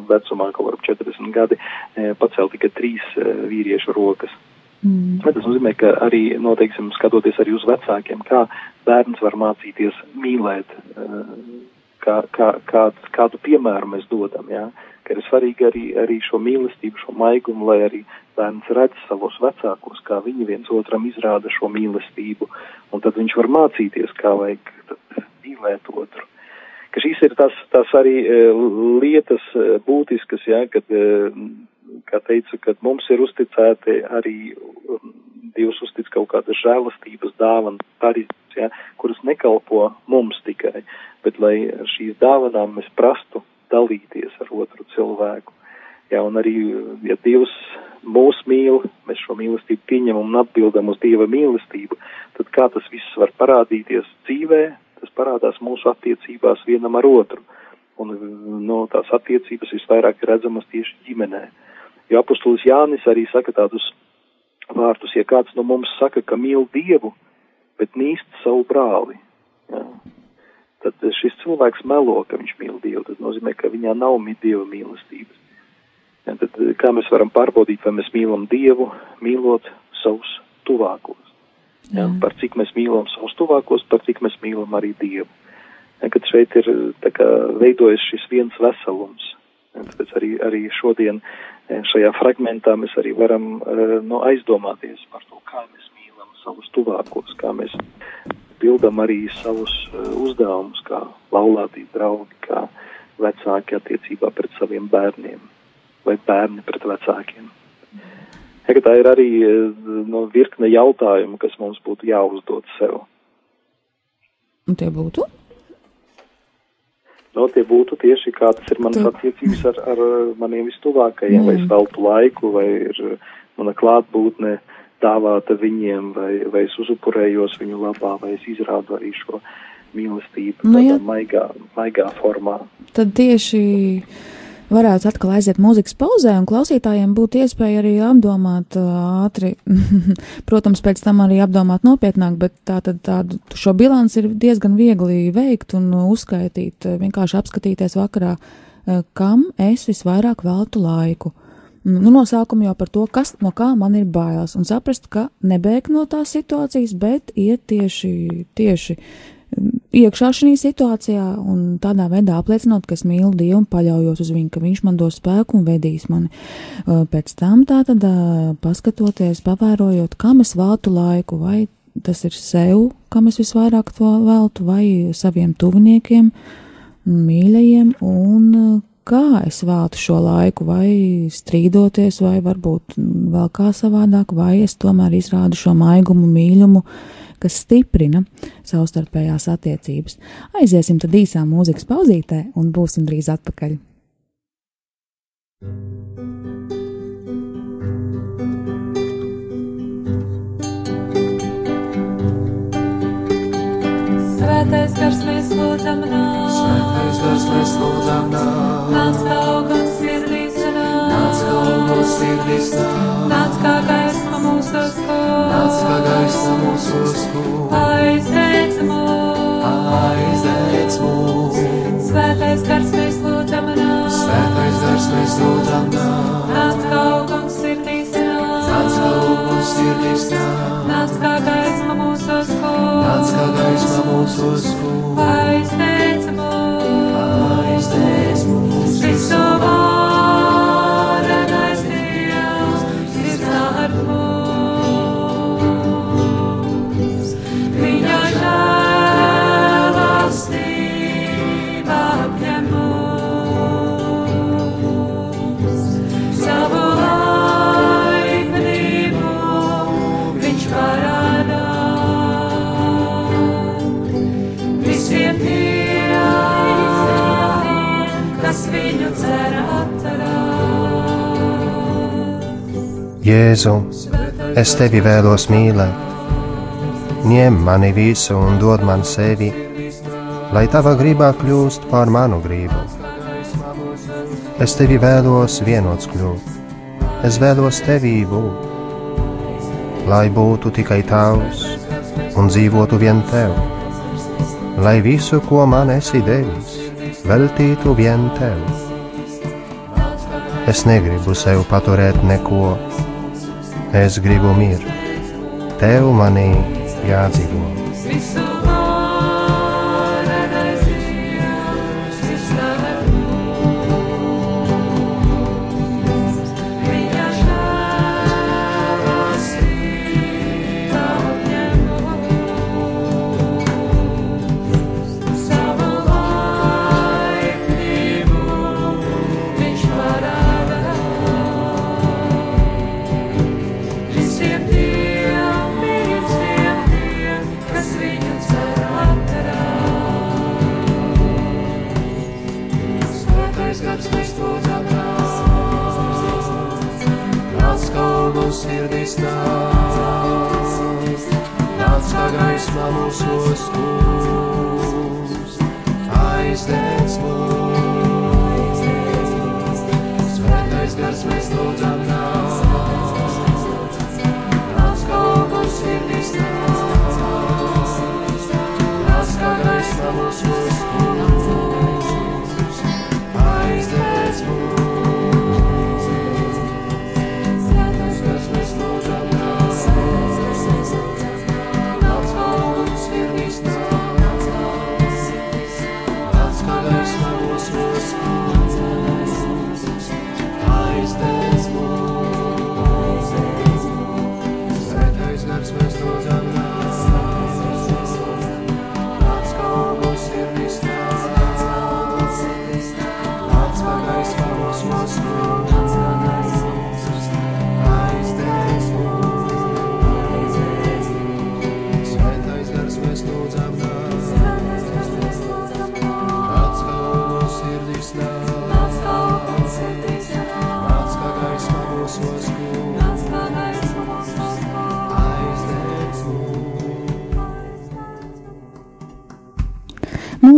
vecumā kaut var 40 gadi, pacēl tikai trīs vīriešu rokas. Mm. Tas nozīmē, ka arī, noteiksim, skatoties arī uz vecākiem, kā bērns var mācīties mīlēt kā, kā, kādu, kādu piemēru mēs dodam, jā, ka ir svarīgi arī, arī šo mīlestību, šo maigumu, lai arī bērns redz savus vecākos, kā viņi viens otram izrāda šo mīlestību, un tad viņš var mācīties, kā vajag mīlēt otru. Ka šīs ir tās, tās arī e, lietas e, būtiskas, jā, kad, kā teicu, kad mums ir uzticēti arī Dievs uztic kaut kādas žēlastības dāvanas, arī, ja, kuras nekalpo mums tikai, bet lai šīs dāvanām mēs prastu dalīties ar otru cilvēku. Ja, un arī, ja Dievs mūs mīl, mēs šo mīlestību pieņemam un atbildam uz Dieva mīlestību, tad kā tas viss var parādīties dzīvē, tas parādās mūsu attiecībās vienam ar otru. Un no, tās attiecības visvairāk ir redzamas tieši ģimenē. Jo apustulis Jānis arī saka tādus vārtus, ja kāds no mums saka, ka mīl Dievu, bet nīst savu brāli, jā, tad šis cilvēks melo, ka viņš mīl Dievu. Tas nozīmē, ka viņā nav Dieva mīlestības. Ja, tad kā mēs varam pārbaudīt, vai mēs mīlam Dievu, mīlot savus tuvākos? Ja, par cik mēs mīlam savus tuvākos, par cik mēs mīlam arī Dievu. Ja, kad šeit ir kā, veidojas šis viens veselums. Ja, tāpēc arī, arī šodien šajā fragmentā mēs arī varam nu, aizdomāties par to, kā mēs mīlam savus tuvākos, kā mēs pildam arī savus uzdevumus, kā laulātī draugi, kā vecāki attiecībā pret saviem bērniem vai bērni pret vecākiem. Ja, tā ir arī no, virkne jautājumu, kas mums būtu jāuzdod sev.
Un tie būtu?
No, tie būtu tieši kā tas ir manas attiecības ar, ar maniem vistuvākajiem, vai es veltu laiku, vai ir mana klātbūtne dāvāta viņiem, vai, vai es uzupurējos viņu labā, vai es izrādu arī šo mīlestību nu, tādā maigā, maigā formā.
Tad tieši varētu atkal aiziet mūzikas pauzē, un klausītājiem būtu iespēja arī apdomāt ātri, protams, pēc tam arī apdomāt nopietnāk, bet tā tad tādu šo bilanci ir diezgan viegli veikt un uzskaitīt, vienkārši apskatīties vakarā, kam es visvairāk veltu laiku. Nu, nosaukumu jau par to, kas no kā man ir bailes, un saprast, ka nebēg no tās situācijas, bet iet tieši, tieši iekšā šajā situācijā un tādā veidā apliecinot, ka es mīlu Dievu un paļaujos uz viņu, ka viņš man dos spēku un vedīs mani. Pēc tam tā tad paskatoties, pavērojot, kam es veltu laiku, vai tas ir sev, kam es visvairāk to veltu, vai saviem tuviniekiem, mīļajiem, un kā es veltu šo laiku, vai strīdoties, vai varbūt vēl kā savādāk, vai es tomēr izrādu šo maigumu, mīlumu, kas stiprina savstarpējās attiecības. Aiziesim tad īsā mūzikas pauzītē un būsim drīz atpakaļ.
Svētais gars mēs lūdzam nāk, Svētais gars mēs lūdzam nāk, nāc kā augums sirdīs nāk, nāc kā augums sirdīs nāc kā gaisma mūsos kūr, nāc kā gaisma mūsos kūr, aizdēc mūs, aizdēc mūs, Svētais gars mēs lūdzam nāk, Svētais gars mēs lūdzam nāk, nāc kā augums sirdīs nāc kā augums sirdīs nāc kā gaisma mūsos kūr, nāc kā gaisma mūsos kūr, aizdēc Jēzu, es tevi vēlos mīlēt. Ņem mani visu un dod man sevi, lai tava gribā kļūst par manu gribu. Es tevi vēlos vienots kļūt, es vēlos tevī būt, lai būtu tikai tavs un dzīvotu vien tev, lai visu, ko man esi devis, veltītu vien tev. Es negribu sev paturēt neko, es gribu mirt, tev manī jādzīvo.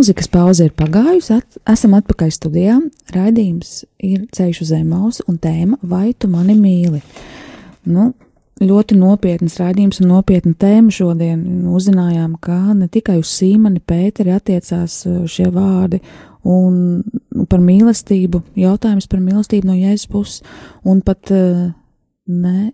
Mūzikas pauze ir pagājusi, at, esam atpakaļ studijā. Raidījums ir ceļš uz Emausu un tēma Vai tu mani mīli? Nu, ļoti nopietnas raidījums un nopietna tēma šodien. Uzzinājām, ka ne tikai uz Sīmani Pēteri attiecās uh, šie vārdi un par mīlestību, jautājums par mīlestību no Jēzus puses, un pat uh, ne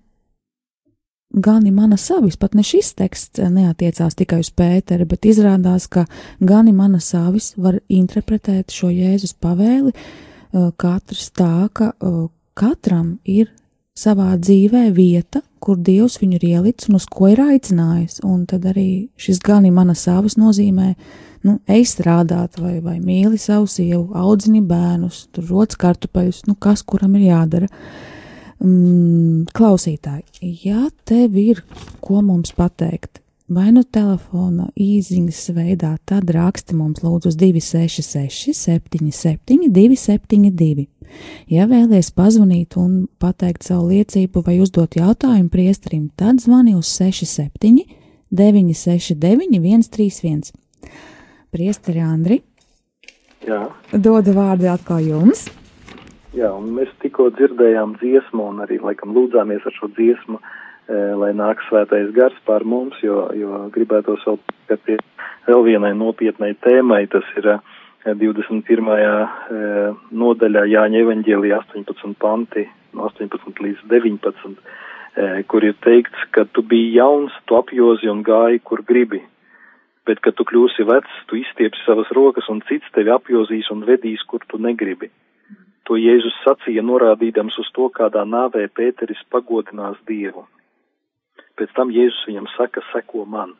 Gani mana savis, pat ne šis teksts neatiecās tikai uz Pēteri, bet izrādās, ka Gani mana savis var interpretēt šo Jēzus pavēli uh, katrs tā, ka uh, katram ir savā dzīvē vieta, kur Dievs viņu ir ielicis un uz ko ir aicinājis. Un tad arī šis Gani mana savis nozīmē, nu, ej strādāt vai, vai mīli savu sievu, audzini bērnus, tur rodas kartupeļus, nu, kas kuram ir jādara. Mm, klausītāji, ja tev ir ko mums pateikt, vai nu telefona īsiņas veidā, tad raksti mums lūdzu uz 266, 77, 272. Ja vēlaties pazvanīt un pateikt savu liecību vai uzdot jautājumu priesterim, tad zvani uz 67, 969, 131. Priesteri Andri,
Jā,
dodu vārdu atkal jums.
Jā, un mēs tikko dzirdējām dziesmu un arī laikam lūdzāmies ar šo dziesmu, e, lai nāk svētais gars pār mums, jo, jo gribētos vēl pie- vēl vienai nopietnai tēmai, tas ir e, 21. e, nodaļā Jāņa evaņģēlija 18 panti, no 18 līdz 19, e, kur ir teikts, ka tu biji jauns, tu apjozi un gāji, kur gribi, bet, kad tu kļūsi vecs, tu izstiepsi savas rokas un cits tevi apjozīs un vedīs, kur tu negribi. To Jēzus sacīja, norādīdams uz to, kādā nāvē Pēteris pagodinās Dievu. Pēc tam Jēzus viņam saka, seko man.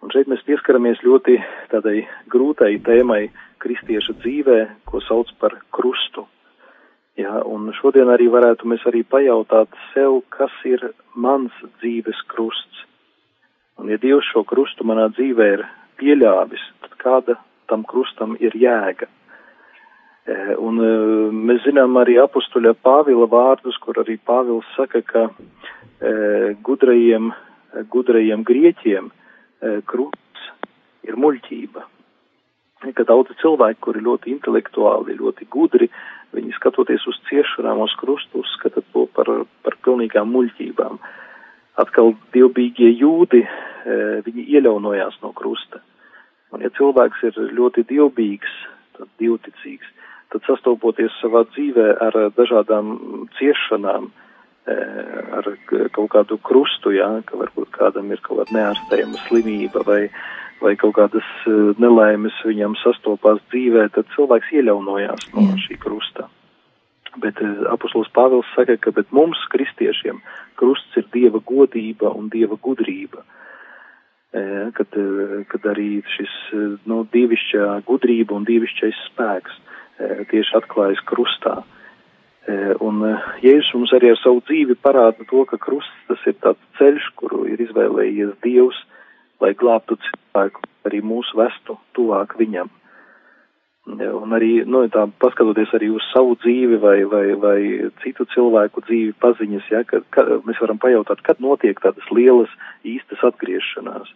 Un šeit mēs pieskaramies ļoti tādai grūtai tēmai kristieša dzīvē, ko sauc par krustu. Jā, un šodien arī varētu mēs arī pajautāt sev, kas ir mans dzīves krusts. Un ja Dievs šo krustu manā dzīvē ir pieļāvis, tad kāda tam krustam ir jēga? Un mēs zinām arī apustuļa Pāvila vārdus, kur arī Pāvils saka, ka gudrajiem, gudrajiem grieķiem krusts ir muļķība. Ka daudzi cilvēki, kuri ļoti intelektuāli, ļoti gudri, viņi skatoties uz ciešanām uz krustu, uzskata to par, par pilnīgām muļķībām. Atkal dievbijīgie jūdi, viņi ieļaunojās no krusta. Un ja cilvēks ir ļoti dievbijīgs, tad dievticīgs, tad sastopoties savā dzīvē ar dažādām ciešanām, ar kaut kādu krustu, jā, ka varbūt kādam ir kaut kāda neārstējama slimība vai, vai kaut kādas nelaimes viņam sastopās dzīvē, tad cilvēks ieļaunojās no šī krusta. Bet apustulis Pāvils saka, ka mums, kristiešiem, krusts ir dieva godība un dieva gudrība. Kad, kad arī šis nu, dievišķā gudrība un dievišķais spēks E, tieši atklājas krustā. E, un e, Jēzus mums arī ar savu dzīvi parāda to, ka krusts tas ir tāds ceļš, kuru ir izvēlējies Dievs, lai glābtu cilvēku, arī mūsu vestu tuvāk viņam. Un arī, nu, tā paskatoties arī uz savu dzīvi vai, vai, vai citu cilvēku dzīvi paziņas, ja, kad, kad mēs varam pajautāt, kad notiek tādas lielas īstas atgriešanās.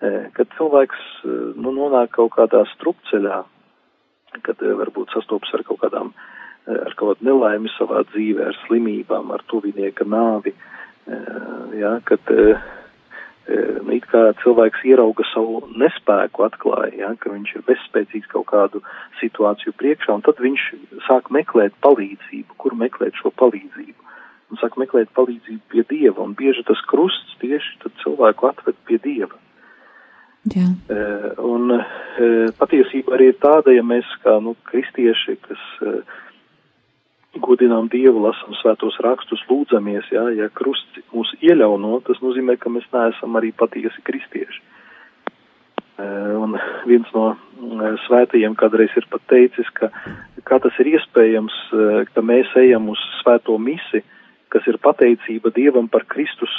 Kad cilvēks, nu, nonāk kaut kādā strupceļā, kad eh, varbūt sastopas ar kaut kādām, eh, ar kaut kādu nelaimi savā dzīvē, ar slimībām, ar tuvinieka nāvi, eh, jā, kad nu, it kā cilvēks ierauga savu nespēku atklāja, ja, ka viņš ir bezspēcīgs kaut kādu situāciju priekšā, un tad viņš sāk meklēt palīdzību, kur meklēt šo palīdzību. Un sāk meklēt palīdzību pie Dieva, un bieži tas krusts tieši tad cilvēku atved pie Dieva.
Jā.
Uh, un uh, patiesība arī ir tāda, ja mēs kā nu, kristieši, kas uh, godinām Dievu, lasam svētos rakstus, lūdzamies, jā, ja krusts mūs ieļauno, tas nozīmē, ka mēs neesam arī patiesi kristieši. Un viens no svētajiem kādreiz ir pat teicis, ka kā tas ir iespējams, ka mēs ejam uz svēto misi, kas ir pateicība Dievam par Kristus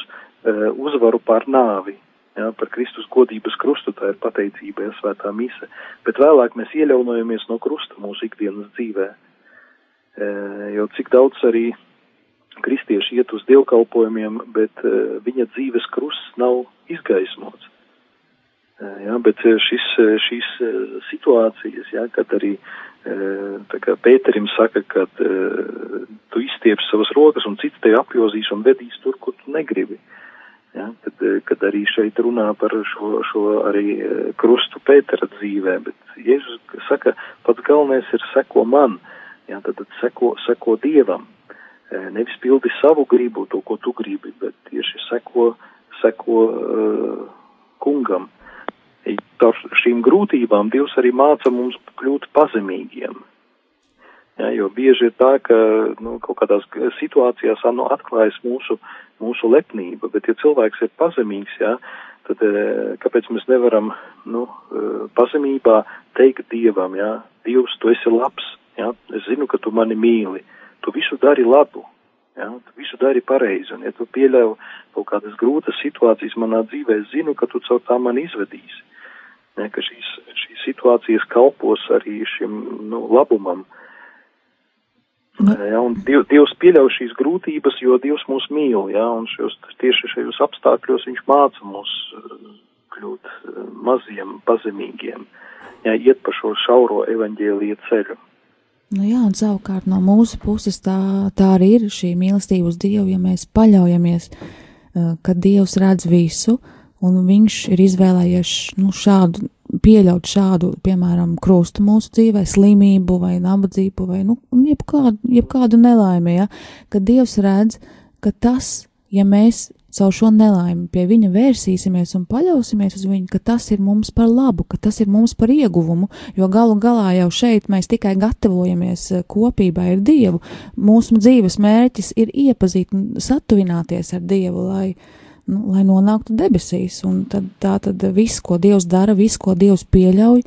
uzvaru pār nāvi jā, par Kristus godības krustu, tā ir pateicība, ja svētā mise, bet vēlāk mēs ieļaunojamies no krusta mūsu ikdienas dzīvē, e, jo cik daudz arī kristieši iet uz dievkalpojumiem, bet e, viņa dzīves krusts nav izgaismots. E, jā, bet šis, šīs situācijas, jā, kad arī tā kā Pēterim saka, ka tu izstieps savas rokas un cits tevi apjozīs un vedīs tur, kur tu negribi. Uh, Ja, kad, eh, kad arī šeit runā par šo, šo arī eh, krustu Pētera dzīvē, bet Jēzus saka, pats galvenais ir seko man, ja, tad, tad seko, seko Dievam. Eh, nevis pildi savu gribu, to, ko tu gribi, bet tieši seko, seko uh, kungam. Ar šīm grūtībām Dievs arī māca mums kļūt pazemīgiem. Ja, jo bieži ir tā, ka nu, kaut kādās situācijās nu, atklājas mūsu mūsu lepnība, bet ja cilvēks ir pazemīgs, jā, tad eh, kāpēc mēs nevaram, nu, eh, pazemībā teikt Dievam, jā, Dievs, tu esi labs, jā, es zinu, ka tu mani mīli, tu visu dari labu, jā, tu visu dari pareizi, un ja tu pieļauj kaut kādas grūtas situācijas manā dzīvē, es zinu, ka tu caur tā mani izvedīsi, jā, ka šīs, šīs situācijas kalpos arī šim, nu, labumam, uh. Ja, un Dievs, Dievs pieļauj šīs grūtības, jo Dievs mūs mīl, ja, un šos, tieši šajos apstākļos viņš māca mūs kļūt maziem, pazemīgiem, ja, iet pa šo šauro evaņģēlīja ceļu.
Nu jā, un savukārt no mūsu puses tā, tā arī ir šī mīlestība uz Dievu, ja mēs paļaujamies, ka Dievs redz visu, un viņš ir izvēlējies nu, šādu pieļaut šādu, piemēram, krustu mūsu dzīvē, slimību vai nabadzību vai, nu, jebkādu, jebkādu nelaimi, ja, kad Dievs redz, ka tas, ja mēs caur šo nelaimi pie viņa vērsīsimies un paļausimies uz viņu, ka tas ir mums par labu, ka tas ir mums par ieguvumu, jo galu galā jau šeit mēs tikai gatavojamies eh, kopībai ar Dievu. Mūsu dzīves mērķis ir iepazīt un satuvināties ar Dievu, lai, nu, lai nonāktu debesīs. Un tad, tā tad viss, ko Dievs dara, viss, ko Dievs pieļauj,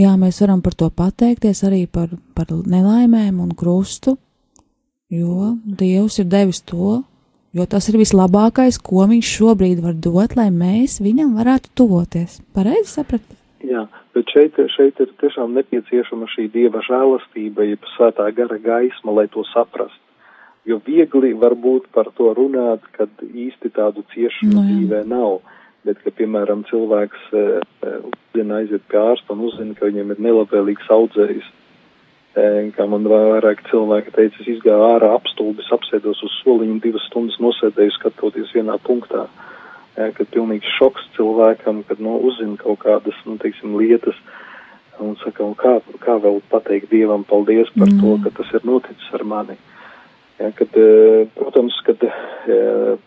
jā, mēs varam par to pateikties arī par, par nelaimēm un krustu, jo Dievs ir devis to, jo tas ir vislabākais, ko viņš šobrīd var dot, lai mēs viņam varētu tuvoties. Pareizi saprast?
Jā, bet šeit, šeit ir tiešām nepieciešama šī dieva žēlastība, jeb svētā gara gaisma, lai to saprastu. Jo viegli varbūt par to runāt, kad īsti tādu ciešanu no, dzīvē nav. Bet, ka, piemēram, cilvēks e, uzzina aiziet pie ārsta un uzzina, ka viņam ir nelabvēlīgs audzējs, e, kā man vairāk cilvēki teica, es izgāju ārā apstulbis, apsēdos uz soliņu divas stundas nosēdēju skatoties vienā punktā. E, kad pilnīgs šoks cilvēkam, kad nu, uzzina kaut kādas, nu, teiksim, lietas, un saka, un kā, kā vēl pateikt Dievam paldies par mm. to, ka tas ir noticis ar mani. Ja, kad, e, protams, kad e,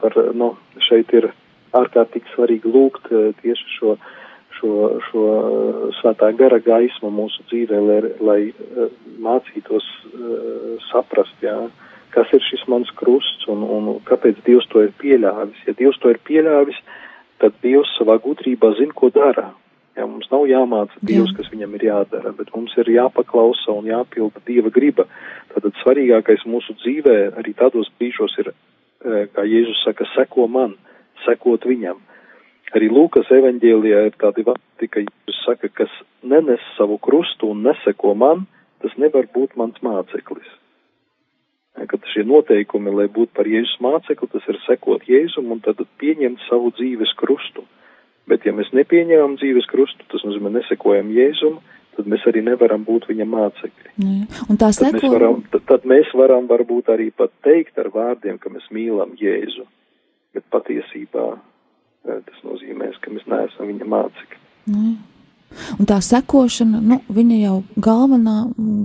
par, nu, šeit ir ārkārtīgi svarīgi lūgt e, tieši šo, šo, šo svētā gara gaismu mūsu dzīvē, lai, lai mācītos saprast, ja, kas ir šis mans krusts un, un kāpēc Dievs to ir pieļāvis. Ja Dievs to ir pieļāvis, tad Dievs savā gudrībā zina, ko dara. Ja, mums nav jāmāca Dievs, Jā. kas viņam ir jādara, bet mums ir jāpaklausa un jāpilda Dieva griba. Tātad svarīgākais mūsu dzīvē arī tādos brīžos ir, e, kā Jēzus saka, seko man, sekot viņam. Arī Lūkas evaņģēlijā ir tādi vārdi, ka Jēzus saka, kas nenes savu krustu un neseko man, tas nevar būt mans māceklis ka šie noteikumi, lai būtu par Jēzus mācekli, tas ir sekot Jēzum un tad pieņemt savu dzīves krustu. Bet ja mēs nepieņemam dzīves krustu, tas nozīmē nesekojam Jēzum, tad mēs arī nevaram būt viņa mācekļi.
Un tā seko...
tad, mēs varam, tad, tad mēs varam varbūt arī pat teikt ar vārdiem, ka mēs mīlam Jēzu, bet patiesībā eh, tas nozīmēs, ka mēs neesam viņa mācekļi. Jā.
Un tā sekošana, nu, viņa jau galvenā,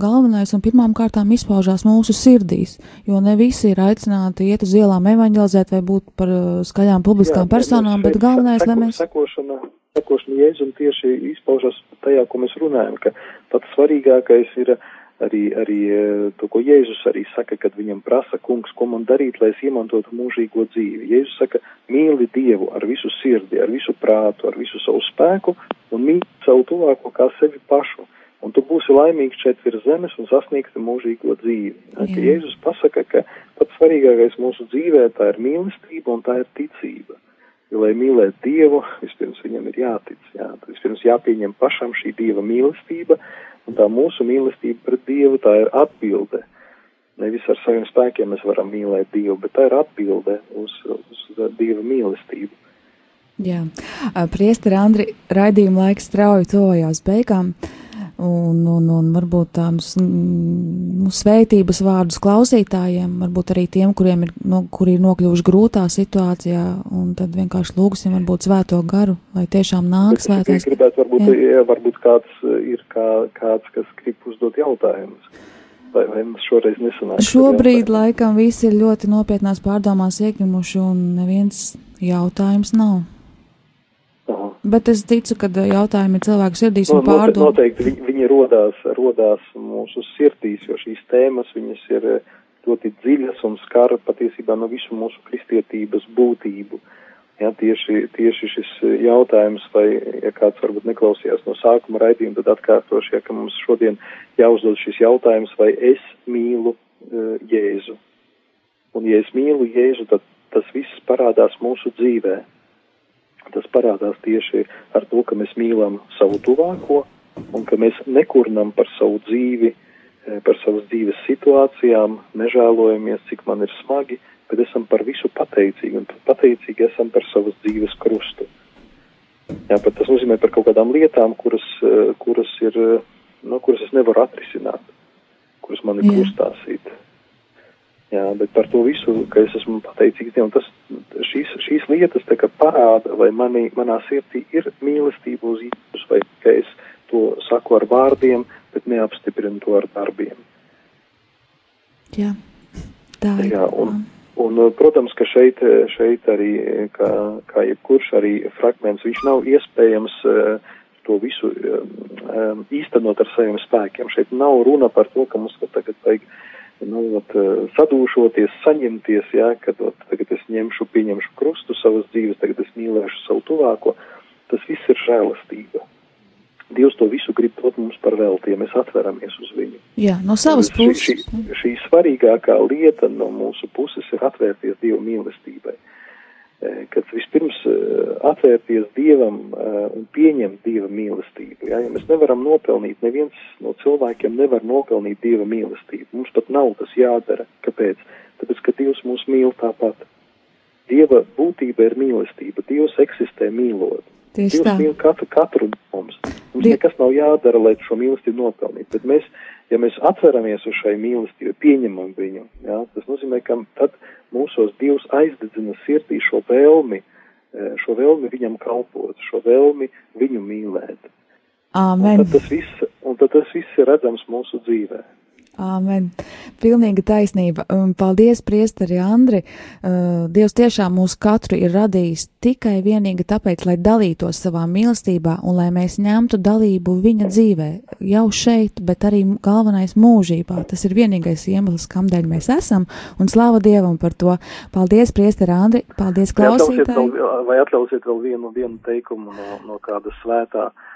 galvenais un pirmām kārtām izpaužās mūsu sirdīs, jo ne visi ir aicināti iet uz ielām evanģelizēt vai būt par uh, skaļām publiskām Jā, personām, bet galvenais,
seko,
lai mēs.
Sekošana, sekošana Jēzum tieši izpaužas tajā, ko mēs runājam, ka pats svarīgākais ir uh, arī, arī e, to, ko Jēzus arī saka, kad viņam prasa, kungs, ko man darīt, lai es iemantotu mūžīgo dzīvi. Jēzus saka, mīli Dievu ar visu sirdi, ar visu prātu, ar visu savu spēku un mīli savu tuvāko kā sevi pašu. Un tu būsi laimīgs šeit virs zemes un sasniegsi mūžīgo dzīvi. Ka Jēzus pasaka, ka pats svarīgākais mūsu dzīvē tā ir mīlestība un tā ir ticība. Jo, lai mīlētu Dievu, vispirms viņam ir jātic, jā, vispirms jāpieņem pašam šī Dieva mīlestība, Un tā mūsu mīlestība pret Dievu, tā ir atbilde. Nevis ar saviem spēkiem mēs varam mīlēt Dievu, bet tā ir atbilde uz, uz Dieva mīlestību.
Jā, priesteri Andri, raidījuma laiks strauji tojās beigām. Un, un, un varbūt tādus nu, svētības vārdus klausītājiem, varbūt arī tiem, kuriem ir, no, kuri ir nokļuvuši grūtā situācijā, un tad vienkārši lūgsim varbūt svēto garu, lai tiešām nāk svētais.
Es gribētu varbūt, jā. varbūt kāds ir kā, kāds, kas grib uzdot jautājumus. Vai, vai mums šoreiz nesanāk?
Šobrīd laikam visi ir ļoti nopietnās pārdomās iekļimuši un neviens jautājums nav. Bet es ticu, ka jautājumi ir cilvēku sirdīs un pārdomās.
Noteikti viņi, viņi rodās, rodās mūsu sirdīs, jo šīs tēmas viņas ir ļoti dziļas un skar patiesībā no visu mūsu kristietības būtību. Ja, tieši, tieši šis jautājums, vai, ja kāds varbūt neklausījās no sākuma raidījuma, tad atkārtošu, ja, ka mums šodien jāuzdod šis jautājums, vai es mīlu uh, Jēzu. Un, ja es mīlu Jēzu, tad tas viss parādās mūsu dzīvē. Tas parādās tieši ar to, ka mēs mīlam savu tuvāko un ka mēs nekurnam par savu dzīvi, e, par savas dzīves situācijām, nežēlojamies, cik man ir smagi, bet esam par visu pateicīgi un pateicīgi esam par savas dzīves krustu. Jā, bet tas nozīmē par kaut kādām lietām, kuras, eh, kuras ir, eh, nu, kuras es nevaru atrisināt, kuras man ir krustāsīt. Jā, bet par to visu, ka es esmu pateicīgs Dievam, tas, šīs, šīs lietas tā kā parāda, vai manī, manā sirdī ir mīlestība uz Jēzus, vai ka es to saku ar vārdiem, bet neapstiprinu to ar darbiem.
Jā, tā ir.
Jā, un, Un, uh, protams, ka šeit, uh, šeit arī, uh, kā, kā jebkurš arī fragments, viņš nav iespējams to visu um, īstenot ar saviem spēkiem. Šeit nav runa par to, ka mums tagad vajag nu, ot, sadūšoties, saņemties, jā, kad ot, tagad es ņemšu, pieņemšu krustu savas dzīves, tagad es mīlēšu savu tuvāko. Tas viss ir žēlastība. Dievs to visu grib dot mums par velti, ja mēs atveramies uz viņu.
Jā, no savas puses.
Šī, šī, šī svarīgākā lieta no mūsu puses ir atvērties Dieva mīlestībai. Kad vispirms atvērties Dievam un pieņemt Dieva mīlestību. Ja? ja mēs nevaram nopelnīt, neviens no cilvēkiem nevar nopelnīt Dieva mīlestību. Mums pat nav tas jādara. Kāpēc? Tāpēc, ka Dievs mūs mīl tāpat. Dieva būtība ir mīlestība. Dievs eksistē mīlot.
Tieši
Dievs
tā.
mīl katru, katru mums. Mums
Die-
nekas nav jādara, lai šo mīlestību nopelnītu. Bet mēs, ja mēs atveramies uz šai mīlestībai, pieņemam viņu, jā, tas nozīmē, ka tad mūsos Dievs aizdedzina sirdī šo vēlmi, eh, šo vēlmi viņam kalpot, šo vēlmi viņu mīlēt. Un
Āmen.
tad tas viss, un tad tas viss ir redzams mūsu dzīvē.
Āmen. Pilnīga taisnība. Un Paldies, priesteri Andri. Uh, Dievs tiešām mūs katru ir radījis tikai vienīgi tāpēc, lai dalītos savā mīlestībā un lai mēs ņemtu dalību viņa dzīvē. Jau šeit, bet arī galvenais mūžībā. Tas ir vienīgais iemesls, kādēļ mēs esam. Un slāva Dievam par to. Paldies, priesteri Andri. Paldies,
Vai atļausiet
klausītāji.
vēl, vai atļausiet vēl vienu, vienu teikumu no, no kāda svētā, eh,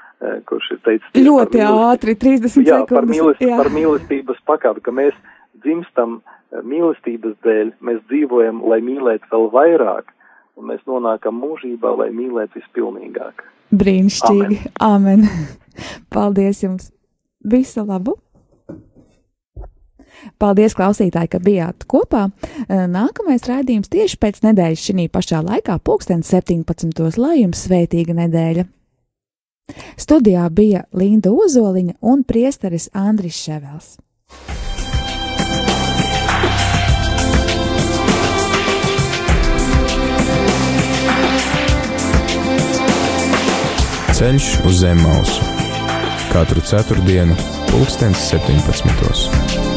kurš ir teicis
Ļoti
par
ātri, 30
Jā, par,
sekundes.
mīlest,
Jā.
par mīlestības pakāpi, ka mēs dzimstam mīlestības dēļ, mēs dzīvojam, lai mīlētu vēl vairāk, un mēs nonākam mūžībā, lai mīlētu vispilnīgāk.
Brīnišķīgi. Amen. Paldies jums. Visu labu! Paldies, klausītāji, ka bijāt kopā. Nākamais raidījums tieši pēc nedēļas šī pašā laikā, pulksten 17. lai jums svētīga nedēļa. Studijā bija Linda Ozoliņa un priesteris Andris Ševels.
Ceļš uz zem mausu katru ceturtdienu, pulkstens 17.